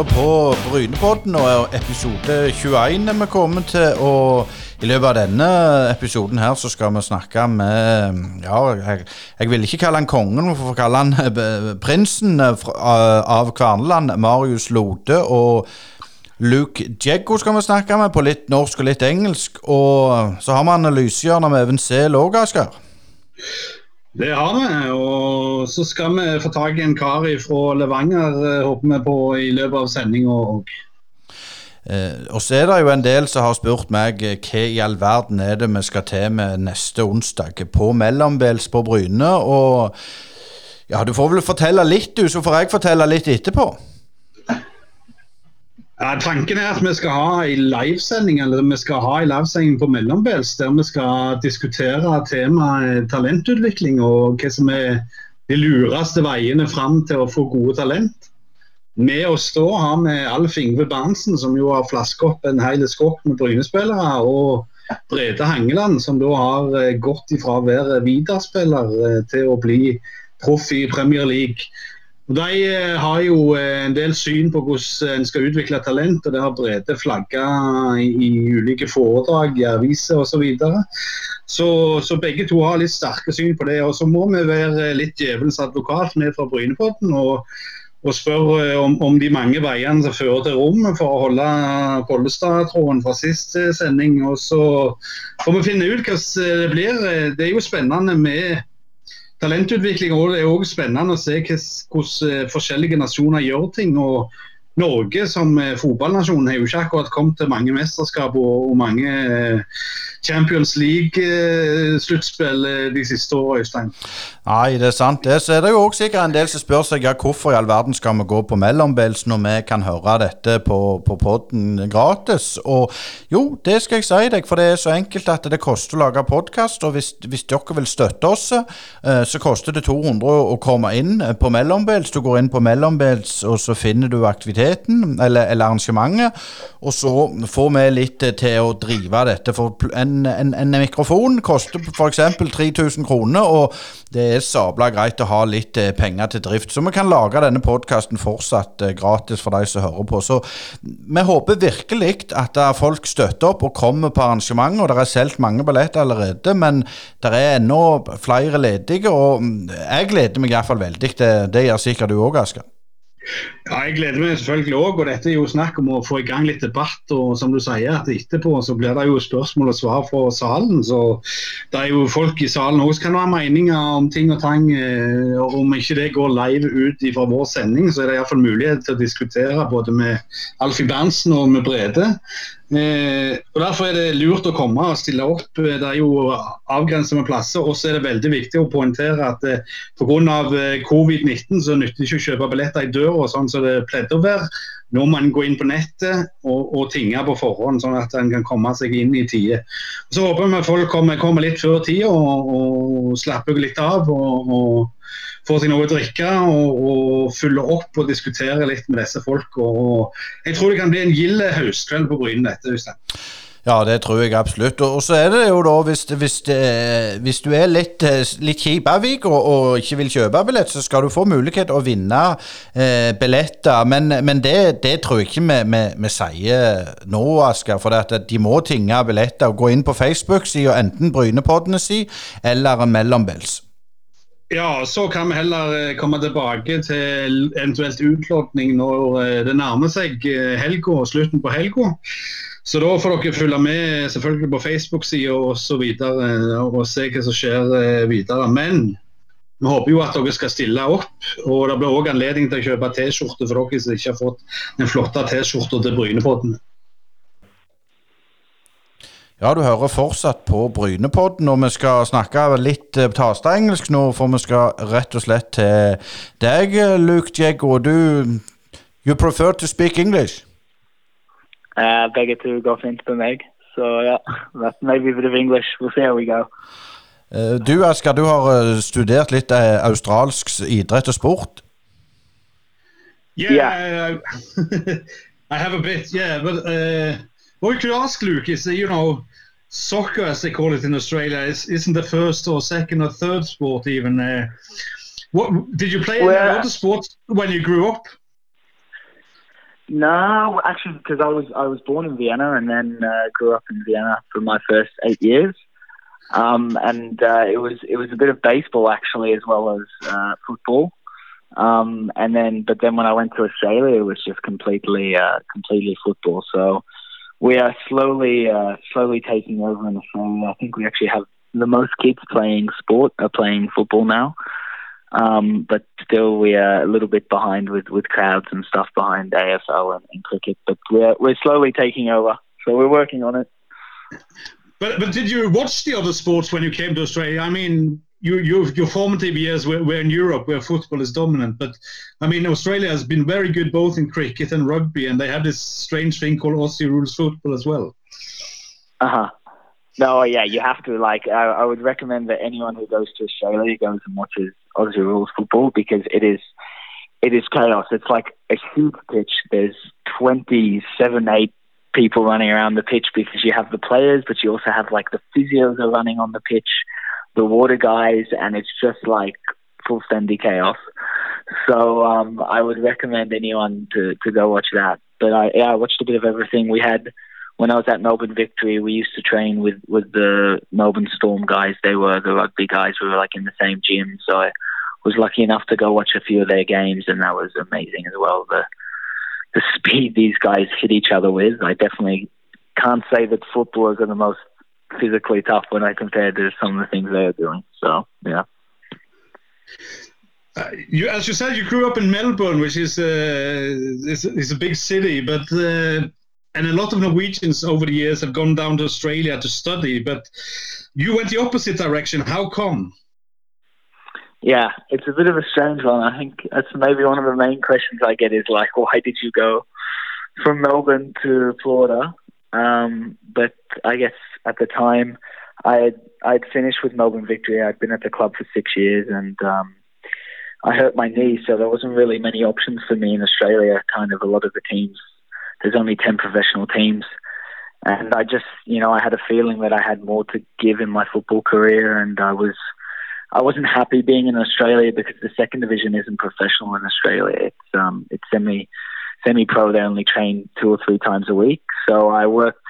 hører på Brynepodden og episode 21 er vi kommet til. Og i løpet av denne episoden her så skal vi snakke med Ja, jeg, jeg vil ikke kalle han kongen, men får kalle han eh, prinsen eh, av Kverneland, Marius Lode. Og Luke Djeggo skal vi snakke med på litt norsk og litt engelsk. Og så har vi analysehjørnet med Even Sehl òg, Asker. Det har vi, og så skal vi få tak i en kar fra Levanger, eh, håper vi på, i løpet av sendinga òg. Eh, og så er det jo en del som har spurt meg eh, hva i all verden er det vi skal til med neste onsdag på Mellombels på Bryne. Og ja, du får vel fortelle litt, du, så får jeg fortelle litt etterpå. Ja, tanken er at vi skal ha en livesending eller vi skal ha en livesending på Mellombels, der vi skal diskutere temaet talentutvikling og hva som er de lureste veiene fram til å få gode talent. Med oss da har vi Alf Ingve Berntsen, som jo har flaska opp en hel skokk med Bryne-spillere. Og Brede Hangeland, som da har eh, gått ifra å være Vidar-spiller eh, til å bli proff i Premier League. De eh, har jo eh, en del syn på hvordan en skal utvikle talent, og det har Brede flagga i, ulike foredrag i aviser osv. Så, videre. så Så begge to har litt sterke syn på det. Og så må vi være litt djevelens advokat ned fra Brynepodden og, og spørre om, om de mange veiene som fører til rommet for å holde Pollestad-tråden fra sist eh, sending. Og så får vi finne ut hva det blir. Det er jo spennende med talentutvikling. Er også spennende å se hvordan eh, forskjellige nasjoner gjør ting. og Norge som eh, fotballnasjon har jo ikke akkurat kommet til mange mesterskap og mange eh, Champions League-sluttspill de siste årene, Øystein. Nei, det er sant det. Så er det jo også sikkert en del som spør seg ja, hvorfor i all verden skal vi gå på Mellombels når vi kan høre dette på, på podden gratis. Og jo, det skal jeg si deg, for det er så enkelt at det koster å lage podkast. Og hvis, hvis dere vil støtte oss, eh, så koster det 200 å komme inn på Mellombels. Du går inn på Mellombels, og så finner du aktiviteten eller, eller arrangementet. Og så får vi litt eh, til å drive dette. For pl- en, en, mikrofon koster f.eks. 3000 kroner, og det er sabla greit å ha litt eh, penger til drift. Så vi kan lage denne podkasten fortsatt eh, gratis for de som hører på. Så vi håper virkelig at folk støtter opp og kommer på arrangement. Og det er solgt mange billetter allerede, men det er ennå flere ledige. Og mm, jeg gleder meg iallfall veldig. Det, det gjør sikkert du òg, Asker. Ja, Jeg gleder meg selvfølgelig òg, og dette er jo snakk om å få i gang litt debatt. og som du sier, at Etterpå så blir det jo spørsmål og svar fra salen. så Det er jo folk i salen også kan ha meninger om ting og tang. eh, og Om ikke det går live ut fra vår sending, så er det iallfall mulighet til å diskutere både med Alfie Berntsen og med Brede. Eh, og Derfor er det lurt å komme og stille opp. Eh, Det er jo avgrenset med plasser. Og så er det veldig viktig å poengtere at eh, pga. covid-19 så nytter det ikke å kjøpe billetter i døra sånn som det pleide å være. Nå må man gå inn på nettet og, og tinge på forhånd, sånn at en kan komme seg inn i tide. Så håper vi folk kommer, kommer litt før tida og, og slapper litt av. og, og får seg noe å drikke og, og fylle opp og diskutere litt med disse folk. Og, og jeg tror det kan bli en gild høstkveld på Bryne dette. Øystein. Ja, det tror jeg absolutt. Og, og så er det jo da, hvis, hvis, hvis du er litt, eh, litt kjip avvik og, og ikke vil kjøpe billett, så skal du få mulighet å vinne eh, billetter. Men, men det, det tror jeg ikke vi, vi, vi sier nå, Asker. For det at de må tinge billetter. Gå inn på Facebook-sida, enten Brynepoddene si eller Mellombels. Ja, så kan vi heller eh, komme tilbake til eventuelt utlodning når eh, det nærmer seg eh, helga og slutten på helga. Så da får dere følge med selvfølgelig på Facebook-sida. Og, og se hva som skjer videre. Men vi håper jo at dere skal stille opp. Og det blir òg anledning til å kjøpe T-skjorte for dere som ikke har fått den flotte T-skjorta til Brynepodden. Ja, du hører fortsatt på Brynepodden, og vi skal snakke litt eh, tastaengelsk nå, for vi skal rett og slett til deg, Luke Jeggo. Du You prefer to speak English? Uh, begge to går fint på meg. Så ja, Yeah. maybe a bit of English. We'll see how we go. Uh, Du, Asker, du har studert litt uh, australsk idrett og sport. Yeah, I have a bit. Yeah, but uh, what you could ask Luke is, you know, soccer, as they call it in Australia, is, isn't the first or second or third sport even. Uh, what did you play any Well- other sports when you grew up? No, actually, because I was I was born in Vienna and then uh, grew up in Vienna for my first eight years, um, and uh, it was it was a bit of baseball actually as well as uh, football, um, and then but then when I went to Australia, it was just completely uh, completely football. So we are slowly uh, slowly taking over in Australia. I think we actually have the most kids playing sport are playing football now. Um, but still, we are a little bit behind with, with crowds and stuff behind AFL and, and cricket. But we're we're slowly taking over, so we're working on it. But but did you watch the other sports when you came to Australia? I mean, you, you your formative years were, were in Europe, where football is dominant. But I mean, Australia has been very good both in cricket and rugby, and they have this strange thing called Aussie rules football as well. Uh huh. No, yeah, you have to. Like, I, I would recommend that anyone who goes to Australia goes and watches Aussie rules football because it is it is chaos. It's like a huge pitch. There's 27, 8 people running around the pitch because you have the players, but you also have like the physios are running on the pitch, the water guys, and it's just like full stendy chaos. So um, I would recommend anyone to, to go watch that. But I, yeah, I watched a bit of everything. We had when I was at Melbourne Victory, we used to train with with the Melbourne Storm guys. They were the rugby guys. We were like in the same gym, so I was lucky enough to go watch a few of their games, and that was amazing as well. The the speed these guys hit each other with, I definitely can't say that footballers are the most physically tough when I compare to some of the things they are doing. So yeah. Uh, you, as you said, you grew up in Melbourne, which is, uh, is, is a big city, but uh, and a lot of Norwegians over the years have gone down to Australia to study, but you went the opposite direction. How come? Yeah, it's a bit of a strange one. I think that's maybe one of the main questions I get is like, why did you go from Melbourne to Florida? Um, but I guess at the time, I had I'd finished with Melbourne Victory. I'd been at the club for six years, and um, I hurt my knee, so there wasn't really many options for me in Australia. Kind of a lot of the teams there's only 10 professional teams. And I just, you know, I had a feeling that I had more to give in my football career, and I was, I wasn't happy being in Australia because the second division isn't professional in Australia. It's um, it's semi, semi-pro. They only train two or three times a week. So I worked,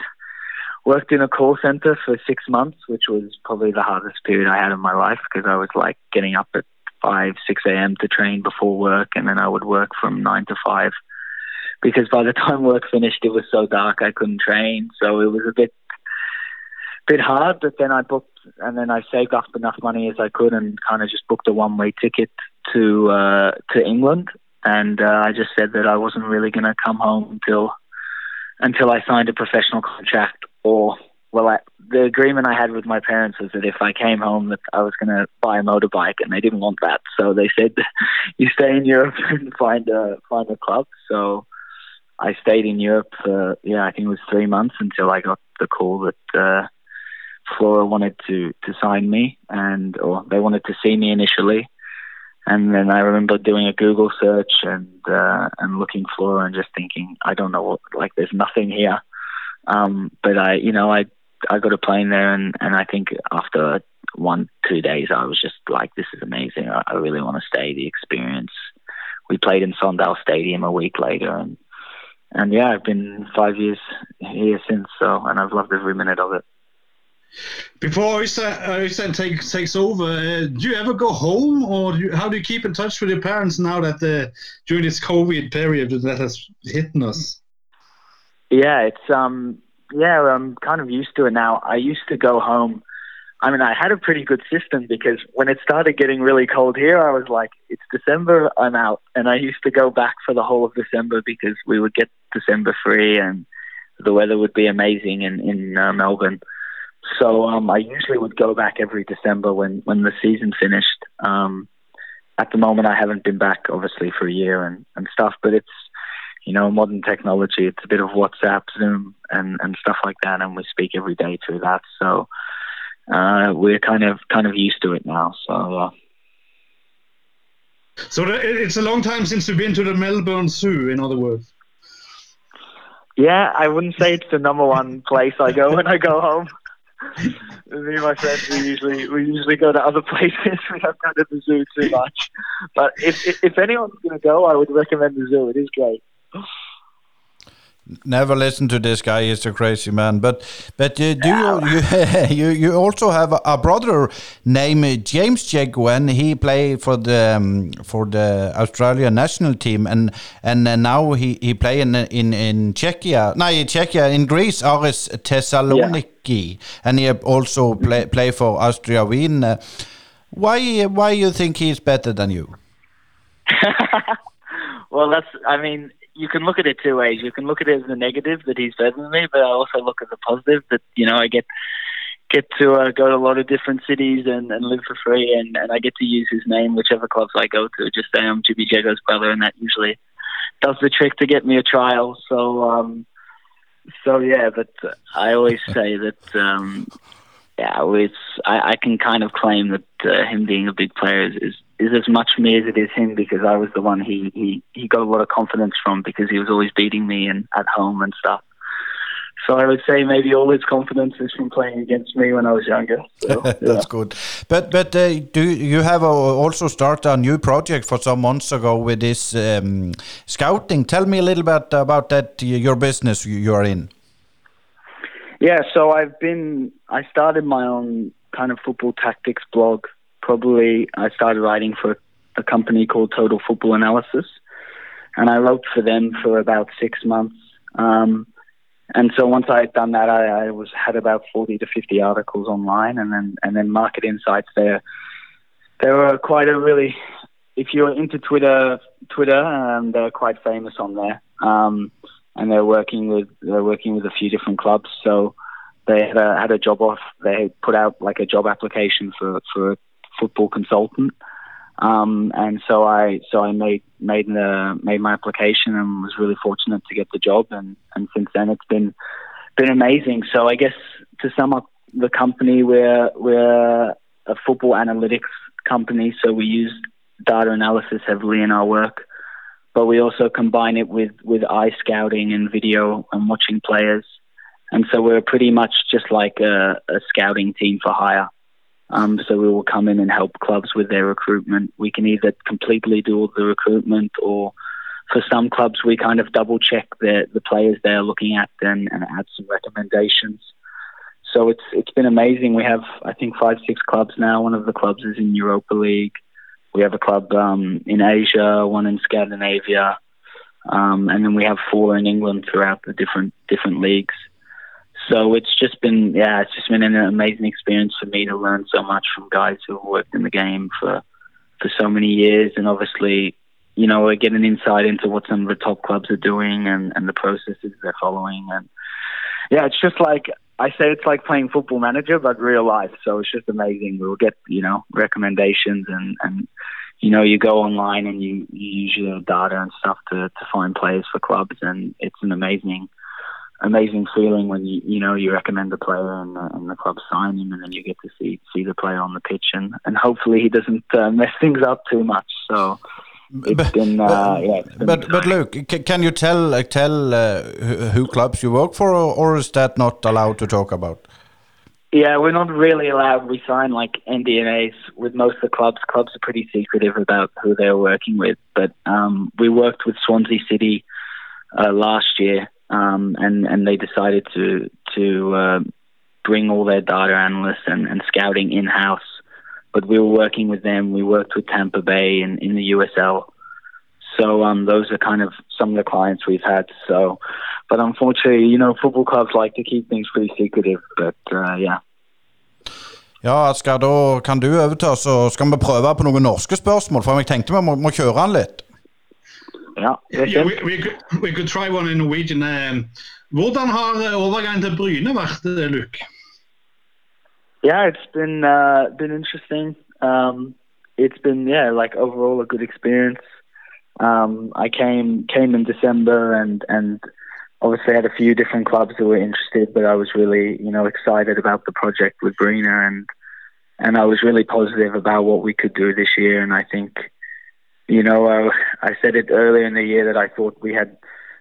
worked in a call center for six months, which was probably the hardest period I had in my life because I was like getting up at five, six a.m. to train before work, and then I would work from nine to five because by the time work finished, it was so dark I couldn't train. So it was a bit bit hard. But then I booked, and then I saved up enough money as I could, and kind of just booked a one way ticket to uh, to England. And uh, I just said that I wasn't really going to come home until until I signed a professional contract or well, I, the agreement I had with my parents was that if I came home, that I was going to buy a motorbike, and they didn't want that. So they said, "You stay in Europe and find a find a club." So I stayed in Europe for yeah, I think it was three months until I got the call that uh, Flora wanted to to sign me, and or they wanted to see me initially, and then I remember doing a Google search and uh, and looking Flora and just thinking, I don't know what like there's nothing here, um, but I you know I I got a plane there, and and I think after one two days I was just like, this is amazing. I, I really want to stay. The experience. We played in Sondale Stadium a week later, and and yeah, I've been five years here since, so and I've loved every minute of it. Before Øystein takes takes over, uh, do you ever go home, or do you, how do you keep in touch with your parents now that uh, during this COVID period that has hit us? Yeah, it's um, yeah, I'm kind of used to it now. I used to go home I mean, I had a pretty good system because when it started getting really cold here, I was like, it's December, I'm out. And I used to go back for the whole of December because we would get December free and the weather would be amazing in, in uh, Melbourne. So um, I usually would go back every December when, when the season finished. Um, at the moment, I haven't been back, obviously, for a year and, and stuff, but it's, you know, modern technology. It's a bit of WhatsApp, Zoom, and, and stuff like that, and we speak every day through that. So, uh, we're kind of kind of used to it now. So. Uh, so it's a long time since you've been to the Melbourne Zoo. In other words. Yeah, I wouldn't say it's the number one place I go when I go home. Me and my friends, we usually we usually go to other places. We don't go to the zoo too much. But if if, if anyone's going to go, I would recommend the zoo. It is great. Never listen to this guy. He's a crazy man. But but uh, do you, you you also have a, brother named James Jaguan. He played for the um, for the Australian national team, and and uh, now he he play in in in Czechia. No, Czechia in Greece, Aris Thessaloniki, yeah. and he also play play for Austria Wien. Uh, why why you think he's better than you? well, that's I mean you can look at it two ways. You can look at it as a negative that he's better than me, but I also look at the positive that you know I get get to uh, go to a lot of different cities and, and live for free, and, and I get to use his name whichever clubs I go to. Just say I'm Jimmy Jago's brother, and that usually does the trick to get me a trial. So um, so yeah, but I always say that um, yeah, it's I, I can kind of claim that uh, him being a big player is, is is as much me as it is him because I was the one he he he got a lot of confidence from because he was always beating me and at home and stuff. So I would say maybe all his confidence is from playing against me when I was younger. So, That's good. But but uh, do you have also started a new project for some months ago with this um, scouting? Tell me a little bit about that. Your business you are in. Yeah, so I've been. I started my own kind of football tactics blog probably I started writing for a company called Total Football Analysis, and I wrote for them for about six months. Um, and so once I had done that, I, I was had about forty to fifty articles online, and then and then Market Insights. There, they were quite a really. If you're into Twitter, Twitter, um, they're quite famous on there, um, and they're working with they're working with a few different clubs. So they had a, had a job off. They put out like a job application for for football consultant. Um, and so I so I made made the made my application and was really fortunate to get the job and, and since then it's been been amazing. So I guess to sum up the company we're we're a football analytics company, so we use data analysis heavily in our work, but we also combine it with with eye scouting and video and watching players. And so we're pretty much just like a, a scouting team for hire. Um, so we will come in and help clubs with their recruitment. We can either completely do all the recruitment, or for some clubs, we kind of double check the the players they're looking at and, and add some recommendations. So it's it's been amazing. We have I think five six clubs now. One of the clubs is in Europa League. We have a club um, in Asia, one in Scandinavia, um, and then we have four in England throughout the different different leagues. So it's just been, yeah, it's just been an amazing experience for me to learn so much from guys who have worked in the game for for so many years, and obviously, you know, I get an insight into what some of the top clubs are doing and and the processes they're following, and yeah, it's just like I say, it's like playing Football Manager but real life. So it's just amazing. We'll get you know recommendations and and you know, you go online and you, you use your data and stuff to, to find players for clubs, and it's an amazing amazing feeling when you you know you recommend a player and, uh, and the club sign him and then you get to see see the player on the pitch and and hopefully he doesn't uh, mess things up too much so it's but, been, uh, yeah, but but Luke, can you tell uh, tell uh, who clubs you work for, or, or, is that not allowed to talk about? Yeah, we're not really allowed. We sign like NDAs with most of the clubs. Clubs are pretty secretive about who they're working with. But um, we worked with Swansea City uh, last year, um, and and they decided to to uh, bring all their data analysts and, and scouting in house. But we were working with them. We worked with Tampa Bay in, in the USL. So um, those are kind of some of the clients we've had. So, but unfortunately, you know, football clubs like to keep things pretty secretive. But uh, yeah. Ja, Asker, da kan du overta, så skal vi prøve på noen norske spørsmål. For jeg tenkte vi må, må kjøre den litt. Ja, yeah, we, we, could, we could try one in Norwegian. Um, hvordan har uh, overgangen til Bryne vært, uh, Luke? Yeah, it's been uh, been interesting. Um, it's been yeah, like overall a good experience. Um, I came came in December and and obviously had a few different clubs that were interested, but I was really you know excited about the project with Bryne and and I was really positive about what we could do this year. And I think you know, uh, I said it earlier in the year that I thought we had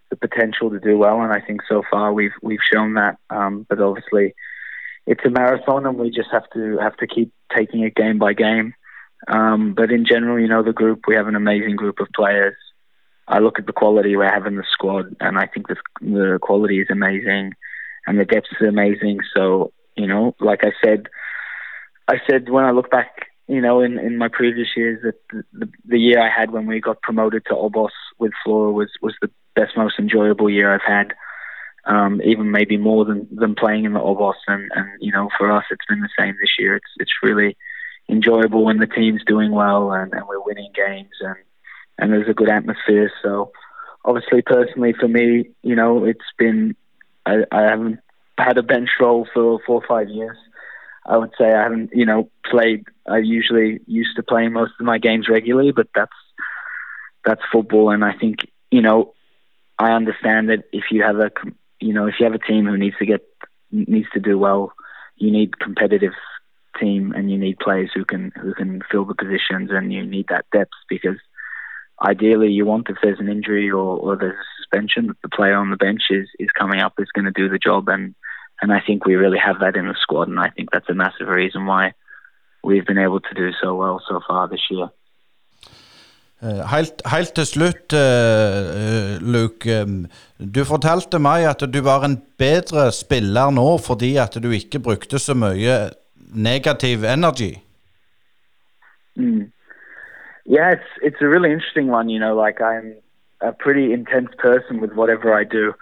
the potential to do well, and I think so far we've we've shown that. Um, but obviously, it's a marathon, and we just have to have to keep taking it game by game. Um, but in general, you know, the group we have an amazing group of players. I look at the quality we have in the squad, and I think the the quality is amazing, and the depth is amazing. So you know, like I said, I said when I look back, you know, in, in my previous years, that the, the, year I had when we got promoted to Obos with Flora was was the best, most enjoyable year I've had. Um, even maybe more than, than playing in the Obos, and, and you know, for us, it's been the same this year. It's it's really enjoyable when the team's doing well and, and we're winning games and and there's a good atmosphere. So obviously, personally for me, you know, it's been I, I haven't had a bench role for four or five years. I would say I haven't, you know, played. I usually used to play most of my games regularly, but that's that's football, and I think you know, I understand that if you have a, you know, if you have a team who needs to get needs to do well, you need competitive team and you need players who can who can fill the positions and you need that depth because ideally you want if there's an injury or, or there's a suspension that the player on the bench is, is coming up is going to do the job and and I think we really have that in the squad and I think that's a massive reason why we've been able to do so well so far this year. Uh, helt, helt, til slutt, uh, Luke. Um, du fortalte meg at du var en bedre spiller nå fordi at du ikke brukte så mye negative energy. Mm. Yeah, it's it's a really interesting one. You know, like I'm a pretty intense person with whatever I do.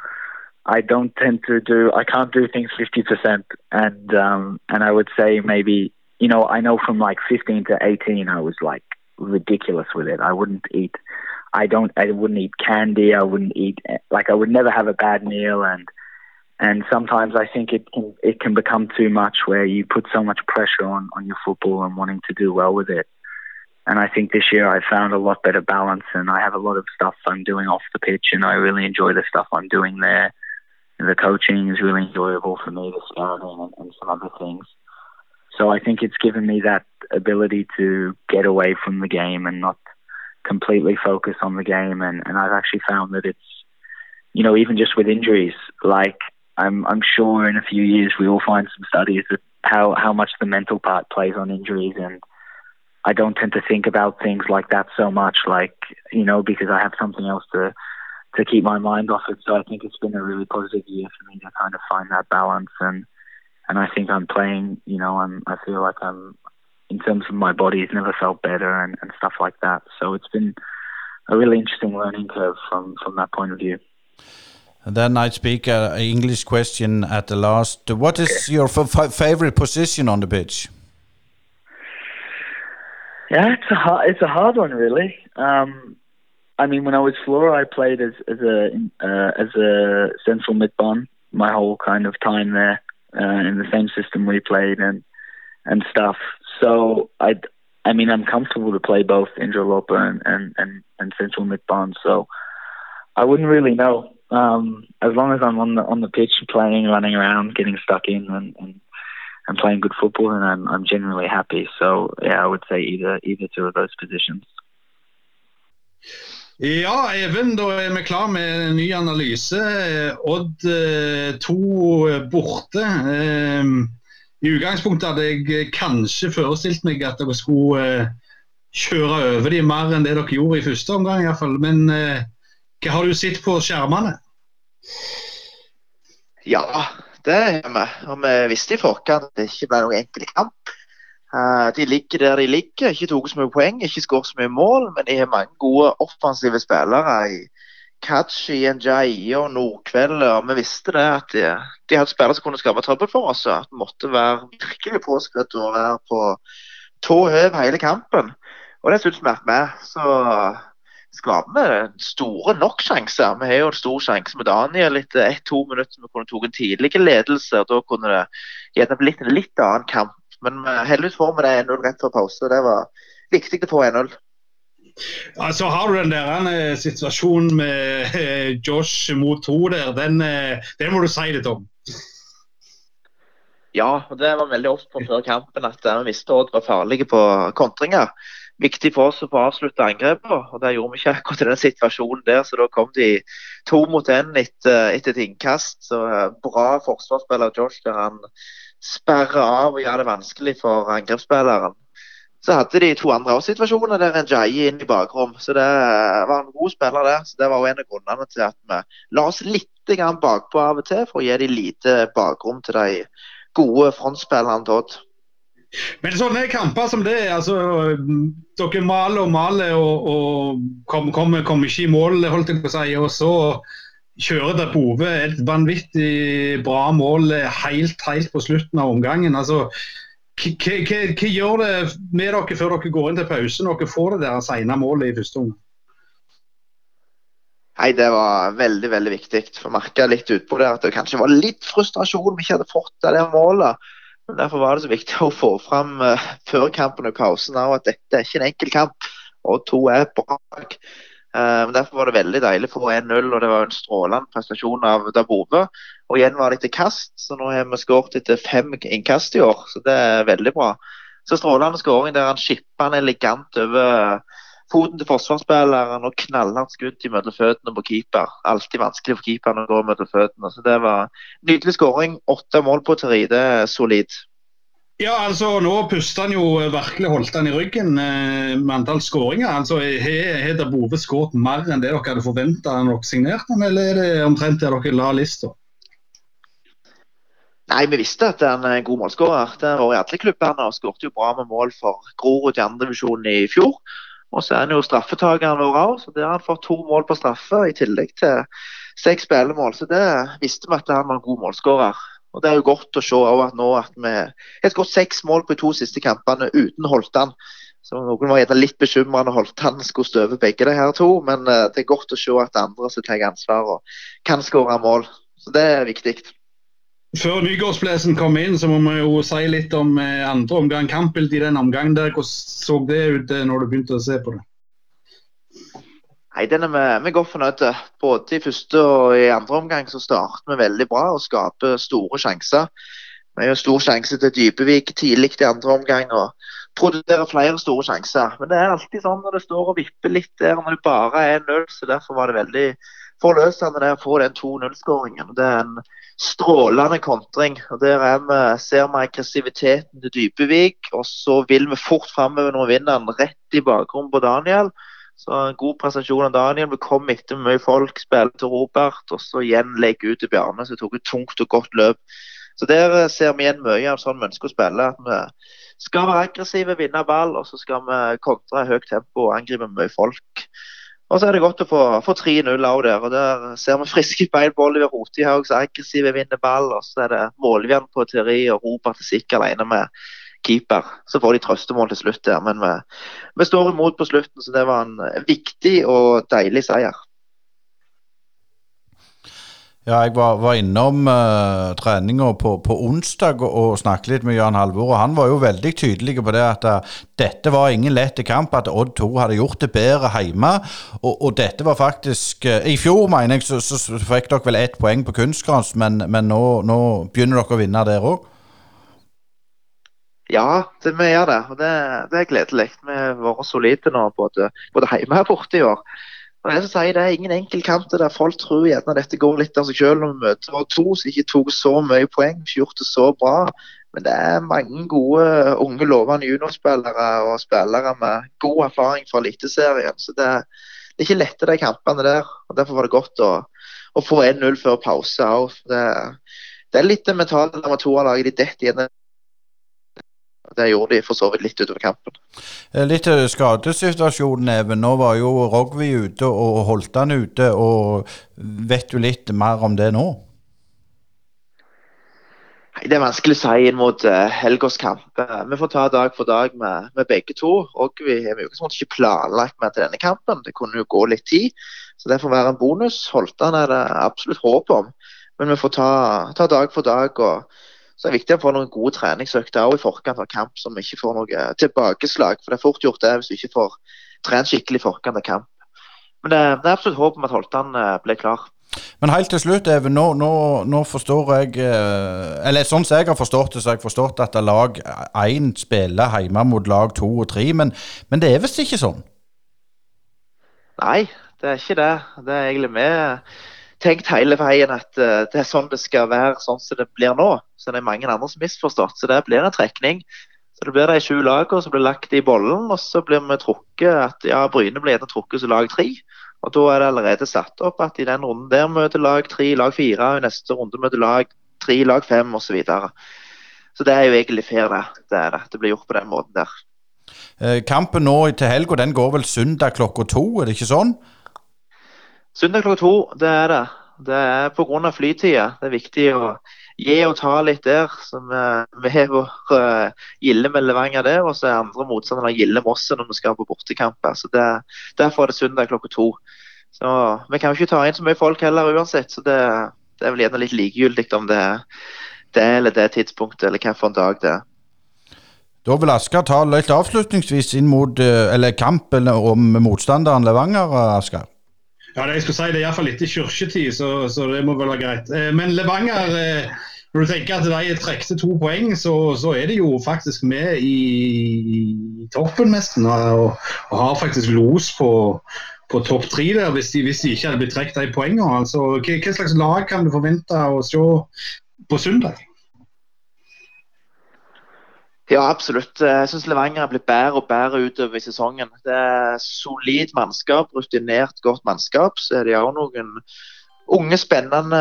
I don't tend to do. I can't do things fifty percent, and um, and I would say maybe you know I know from like fifteen to eighteen I was like ridiculous with it. I wouldn't eat. I don't. I wouldn't eat candy. I wouldn't eat like I would never have a bad meal and and sometimes I think it can it can become too much where you put so much pressure on on your football and wanting to do well with it. And I think this year I found a lot better balance, and I have a lot of stuff I'm doing off the pitch, and I really enjoy the stuff I'm doing there. The coaching is really enjoyable for me, the scouting and, and some other things. So I think it's given me that ability to get away from the game and not completely focus on the game. And, and I've actually found that it's, you know, even just with injuries, like I'm I'm sure in a few years we will find some studies that how how much the mental part plays on injuries and I don't tend to think about things like that so much like you know because I have something else to to keep my mind off it so I think it's been a really positive year for me to kind of find that balance and and I think I'm playing you know I'm I feel like I'm in terms of my body has never felt better and, and stuff like that so it's been a really interesting learning curve from from that point of view. And then I speak an uh, English question at the last. What is your favorite position on the pitch? Yeah, it's a hard, it's a hard one, really. Um, I mean, when I was Flora, I played as as a uh, as a central midband my whole kind of time there uh, in the same system we played and and stuff. So I, I mean, I'm comfortable to play both interloper and and and, and central midband. So I wouldn't really know um, as long as I'm on the on the pitch, playing, running around, getting stuck in, and, and and playing good football, and I'm I'm generally happy. So yeah, I would say either either two of those positions. Ja, Even, da er vi klar med en ny analyse. Odd eh, to borte. Ehm, I utgangspunktet hadde jeg kanskje forestilt meg at dere skulle eh, kjøre over dem mer enn det dere gjorde i første omgang, iallfall. Men eh, hva har du sett på skjermene? Ja, det har vi. Og vi visste i forkant at det ikke ble noen enkel kamp. De ligger der de ligger, ikke tatt så mye poeng, ikke skåret så mye mål, men de har mange gode offensive spillere i Kachi, Njai og Nordkveld. Og vi visste det at de, de hadde spillere som kunne skape trøbbel for oss. At vi måtte være virkelig påskrevet og være på tå høv hele kampen. Og det syns vi at vi Så skaper store nok sjanser. Vi har jo en stor sjanse med Daniel etter ett-to minutter. Vi kunne tatt en tidlig ledelse. og Da kunne det gjerne blitt en litt annen kamp. Men heldigvis får vi det 1-0 rett før pause. Det var viktig å få 1-0. Ja, så har du den der uh, situasjonen med uh, Josh mot to der. Den, den, må du si litt om. Ja, og det var veldig ofte på før kampen at vi visste Odd var farlige på kontringer viktig for oss å få avslutta angrepet. og Det gjorde vi ikke akkurat i den situasjonen der, så da kom de to mot én etter, etter, et innkast. Så Bra forsvarsspiller Josh der han sperrer av og gjøre det vanskelig for angrepsspilleren. Så hadde de to andre situasjoner der en Jayi inn i bakrom. Så det var en god spiller der. Så det var en av grunnene til at vi la oss litt bakpå av og til for å gi de lite bakrom til de gode frontspillerne til Men sånne kamper som det, altså Dere maler og maler og, og kommer kom, kom ikke i mål, holdt jeg på å si. Og så kjører til Bove et vanvittig bra mål helt, helt på slutten av omgangen. altså hva gjør det med dere før dere går inn til pause når dere får det der sene målet i første omgang? Nei, Det var veldig veldig viktig. For merka litt utpå det at det kanskje var litt frustrasjon vi ikke hadde fått det der målet. Men Derfor var det så viktig å få fram uh, før kampen og pausen at dette er ikke en enkel kamp. Og to er bak. Uh, men Derfor var det veldig deilig få 1-0, og det var en strålende prestasjon av Dabove. Og igjen var det etter kast, så nå har vi skåret etter fem innkast i år. Så det er veldig bra. Så strålende skåring der han skipper han elegant over foten til forsvarsspilleren og knallhardt skudd mellom føttene på keeper. Alltid vanskelig for keeperen å gå mellom føttene. Så det var nydelig skåring. Åtte mål på Terri, det er solid. Ja, altså Nå puster han jo virkelig holdt han i ryggen eh, med antall skåringer. Altså, Har Bove skåret mer enn det dere hadde forventa da dere signerte han, eller er det omtrent der dere la lista? Nei, vi visste at han er en god målskårer. Det har vært i alle klubbene og skåret jo bra med mål for Grorud i andredivisjon i fjor. Og så er han jo straffetakeren vår òg, så det har han fått to mål på straffe i tillegg til seks spillemål. Så det visste vi at han var en god målskårer. Og Det er jo godt å se at nå at vi har skåret seks mål på de to siste kampene uten Holtan. Så Noen var gjerne litt bekymra når Holtan skulle støve begge de her to, men eh, det er godt å se at andre som tar ansvar og kan skåre mål. Så det er viktig. Før Nygårdsblesen kom inn, så må vi jo si litt om eh, andre omgang kampbildet i den omgangen der. Hvordan så det ut eh, når du begynte å se på det? Nei, den er vi, vi godt fornøyde. Både i første og i andre omgang så starter vi veldig bra og skaper store sjanser. Vi har stor sjanse til Dybevik tidlig i andre omgang og produserer flere store sjanser. Men det er alltid sånn når det står og vipper litt der når det bare er null, så derfor var det veldig forløsende det å få den 2-0-skåringen. Det er en strålende kontring. og Der vi, ser vi aggressiviteten til Dybevik. Og så vil vi fort framover når vi vinner den, rett i bakgrunnen på Daniel. Så en God prestasjon av Daniel. Vi kom etter mye folk, spiller til Robert. Og så igjen legge ut til Bjarne, som tok et tungt og godt løp. Så Der eh, ser vi igjen mye av sånn vi ønsker å spille. at Vi skal være aggressive, vinne ball, og så skal vi kontre i høyt tempo og angripe mye folk. Og så er det godt å få, få 3-0 av der. og Der ser vi friske bein på Oliver Rotihaug, som aggressive aggressiv, vinner ball. Og så er det målvern på teori og Robert er sikker alene med keeper. Så får de trøstemål til slutt der. Men vi, vi står imot på slutten, så det var en viktig og deilig seier. Ja, jeg var, var innom uh, treninga på, på, onsdag og, og snakket litt med Jan Halvor. og Han var jo veldig tydelig på det at uh, dette var ingen lett kamp. At Odd 2 hadde gjort det bedre hjemme. Og, og dette var faktisk uh, I fjor, mener jeg, så, så, så, fikk dere vel ett poeng på kunstgras, men, men nå, nå, begynner dere å vinne der òg? Ja, det, vi gjør det. Og det, det er gledelig. Vi har vært solide nå, både, både hjemme og borte i år. Og jeg sier Det er ingen enkel kamp der folk tror gjerne dette går litt av seg selv når vi møter to som ikke tok så mye poeng, ikke gjort det så bra. Men det er mange gode unge lovende juniorspillere og spillere med god erfaring fra Eliteserien. Så det, det, er ikke lette de kampene der. og Derfor var det godt å, å få 1-0 før pause òg. Det, det, er litt det mentale laget De detter igjen det gjorde de for så vidt litt utover kampen. Eh, litt til skadesituasjonen, Even. Nå var jo Rogvi ute og holdt han ute. og Vet du litt mer om det nå? Det er vanskelig å si inn mot uh, helgas kamp. Vi får ta dag for dag med, med begge to. Rogvi har vi jo ikke planlagt med til denne kampen. Det kunne jo gå litt tid, så det får være en bonus. Holtan er det absolutt håp om. Men vi får ta, ta dag for dag. og så det er viktig å få noen gode treningsøkter også i forkant av kamp, så vi ikke får noe tilbakeslag. For det er fort gjort det hvis du ikke får trent skikkelig i forkant av kamp. Men det, det er absolutt håp om at Holtan eh, blir klar. Men helt til slutt, Even. Nå, nå, nå, forstår jeg eh, Eller sånn som jeg har forstått det, så har jeg forstått at lag 1 spiller hjemme mot lag 2 og 3, men, men det er visst ikke sånn? Nei, det er ikke det. Det er egentlig med tenkt hele veien at uh, det er sånn det skal være, sånn som det blir nå. Så det er mange andre som misforstått. Så det blir en trekning. Så det blir de sju lagene som blir lagt i bollen, og så blir vi trukket at ja, Bryne blir gjerne trukket som lag tre. Og da er det allerede satt opp at i den runden der møter lag tre lag fire, og i neste runde møter lag tre lag fem osv. Så, videre. så det er jo egentlig fair, det. Det, er det. det blir gjort på den måten der. Eh, kampen nå til helga går vel søndag klokka to, er det ikke sånn? Søndag klokka to, det er det. Det er pga. flytida. Det er viktig å gi og ta litt der. Så vi, vi har vår uh, gilde med Levanger der, og så er andre motstandere gilde Mosse når vi skal på bortekamper. Så det, Derfor er det søndag klokka to. Så Vi kan jo ikke ta inn så mye folk heller uansett, så det, det er vel gjerne litt likegyldig om det er det eller det tidspunktet, eller hvilken dag det er. Da vil Asker ta litt avslutningsvis inn mot eh, eller kampen om motstanderen Levanger, Asker? Ja, det jeg skulle si, det er iallfall etter kirketid, så, så, det må vel være greit. Eh, men Levanger eh, når du tenker at de trekte to poeng, så, så, er de jo faktisk med i toppen nesten. Og, og har faktisk los på, på topp tre der, hvis de, hvis de, ikke hadde blitt trukket de poengene. Altså, hva, slags lag kan du forvente å se på søndag? Ja, absolutt. Jeg syns Levanger har blitt bedre og bedre utover i sesongen. Det er solid mannskap, rutinert, godt mannskap. Så er det òg noen unge, spennende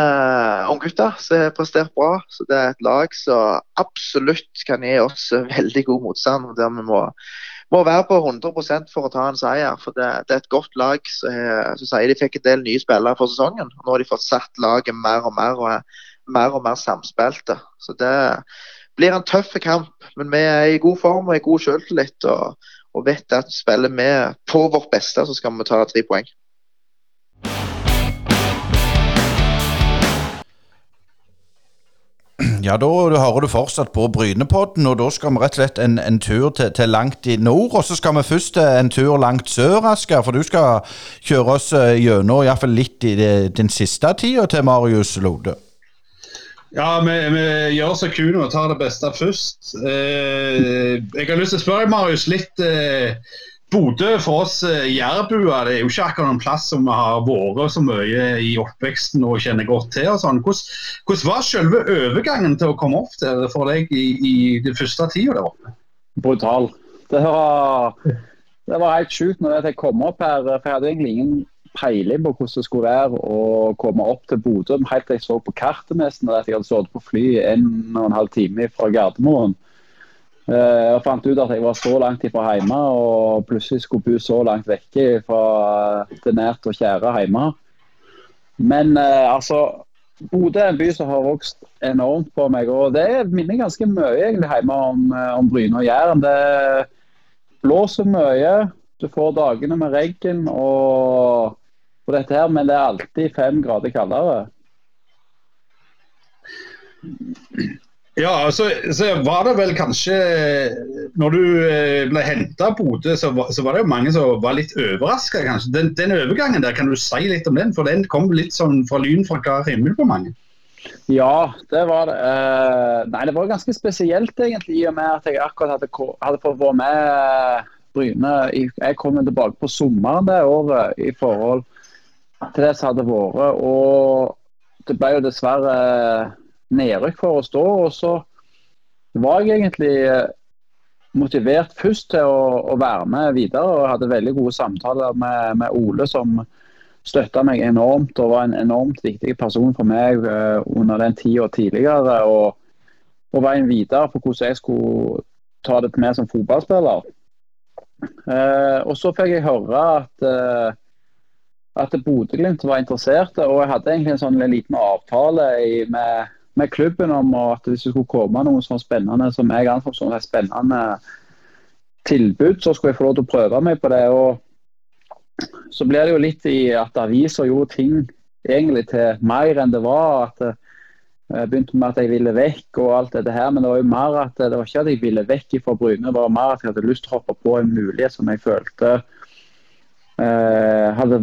unggutter som har prestert bra. Så det er et lag som absolutt kan gi oss veldig god motstand. Der vi må, må være på 100% for å ta en seier. For det, det er et godt lag som sier de fikk en del nye spillere for sesongen. Nå har de fått satt laget mer og mer og er mer og mer samspilte. Så det blir en tøff kamp, men vi er i god form og i god selvtillit. Og, og vet at spiller vi på vårt beste, så skal vi ta tre poeng. Ja, da hører du fortsatt på Brynepodden, og da skal vi rett og slett en, en tur til, til, langt i nord. Og så skal vi først en tur langt sør, Asker, for du skal kjøre oss eh, gjennom iallfall litt i det, den siste tida til Marius Lode. Ja, vi, vi gjør så Kuno og tar det beste først. Eh, jeg har lyst til å spørre Marius, litt eh, Bodø for oss eh, jærbuer det er jo ikke akkurat en plass som vi har vært så mye i oppveksten og kjenner godt til. og sånn. Hvordan, hvordan var selve overgangen til å komme opp der for deg i, i den første tida der oppe? Brutal. Det var, det var helt sjukt når jeg kom opp her, for jeg hadde egentlig ingen peiling på hvordan det skulle være å komme opp til Bodø. Helt til jeg så på kartet nesten at jeg hadde sittet på fly en og en halv time fra Gardermoen. Eh, jeg fant ut at jeg var så langt ifra hjemme og plutselig skulle bo så langt vekke fra det nært og kjære hjemme. Men eh, altså Bodø er en by som har vokst enormt på meg. og Det minner ganske mye egentlig hjemme om, eh, om Bryne og Jæren. Det blåser mye. Du får dagene med regn og på dette her, men det er alltid fem grader kaldere. Ja, så, så, var det vel kanskje Når du eh, ble henta Bodø, så, så, var det jo mange som var litt overraska, kanskje. Den, den, overgangen der, kan du si litt om den? For den kom litt sånn fra lyn fra klar himmel på mange. Ja, det var det. Uh, nei, det var ganske spesielt, egentlig, i og med at jeg akkurat hadde, hadde fått være med Bryne. Jeg kom tilbake på sommeren det året i forhold til det som hadde vært. Og det ble jo dessverre nedrykk for oss da. Og så var jeg egentlig motivert først til å, å være med videre. og hadde veldig gode samtaler med, med Ole, som støtta meg enormt og var en enormt viktig person for meg uh, under den tida tidligere. Og, og veien videre for hvordan jeg skulle ta det med som fotballspiller. Uh, og så fikk jeg høre at uh, at Bodø-Glimt var interesserte. Og jeg hadde egentlig en sånn liten avtale i, med, med, klubben om at hvis det skulle komme noen sånn spennende som jeg anså som et spennende tilbud, så skulle jeg få lov til å prøve meg på det. og Så blir det jo litt i at aviser gjorde ting egentlig til mer enn det var. at jeg eh, begynte med at jeg ville vekk og alt dette her, men det var jo mer at det var ikke at jeg ville vekk fra Bryne, det var mer at jeg hadde lyst til å hoppe på en mulighet som jeg følte eh, hadde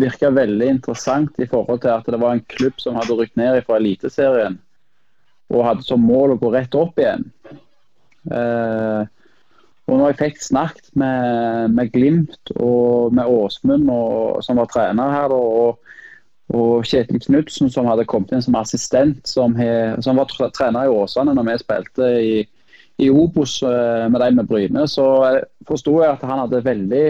virka veldig interessant i forhold til at det var en klubb som hadde rykt ned fra Eliteserien og hadde som mål å gå rett opp igjen. Eh, og når jeg fikk snakket med, med Glimt og med Åsmund, og, som var trener her, og, og Kjetil Knutsen, som hadde kommet inn som assistent, som, he, som var trener i Åsane når vi spilte i, i Obos eh, med de med Bryne, så forsto jeg at han hadde veldig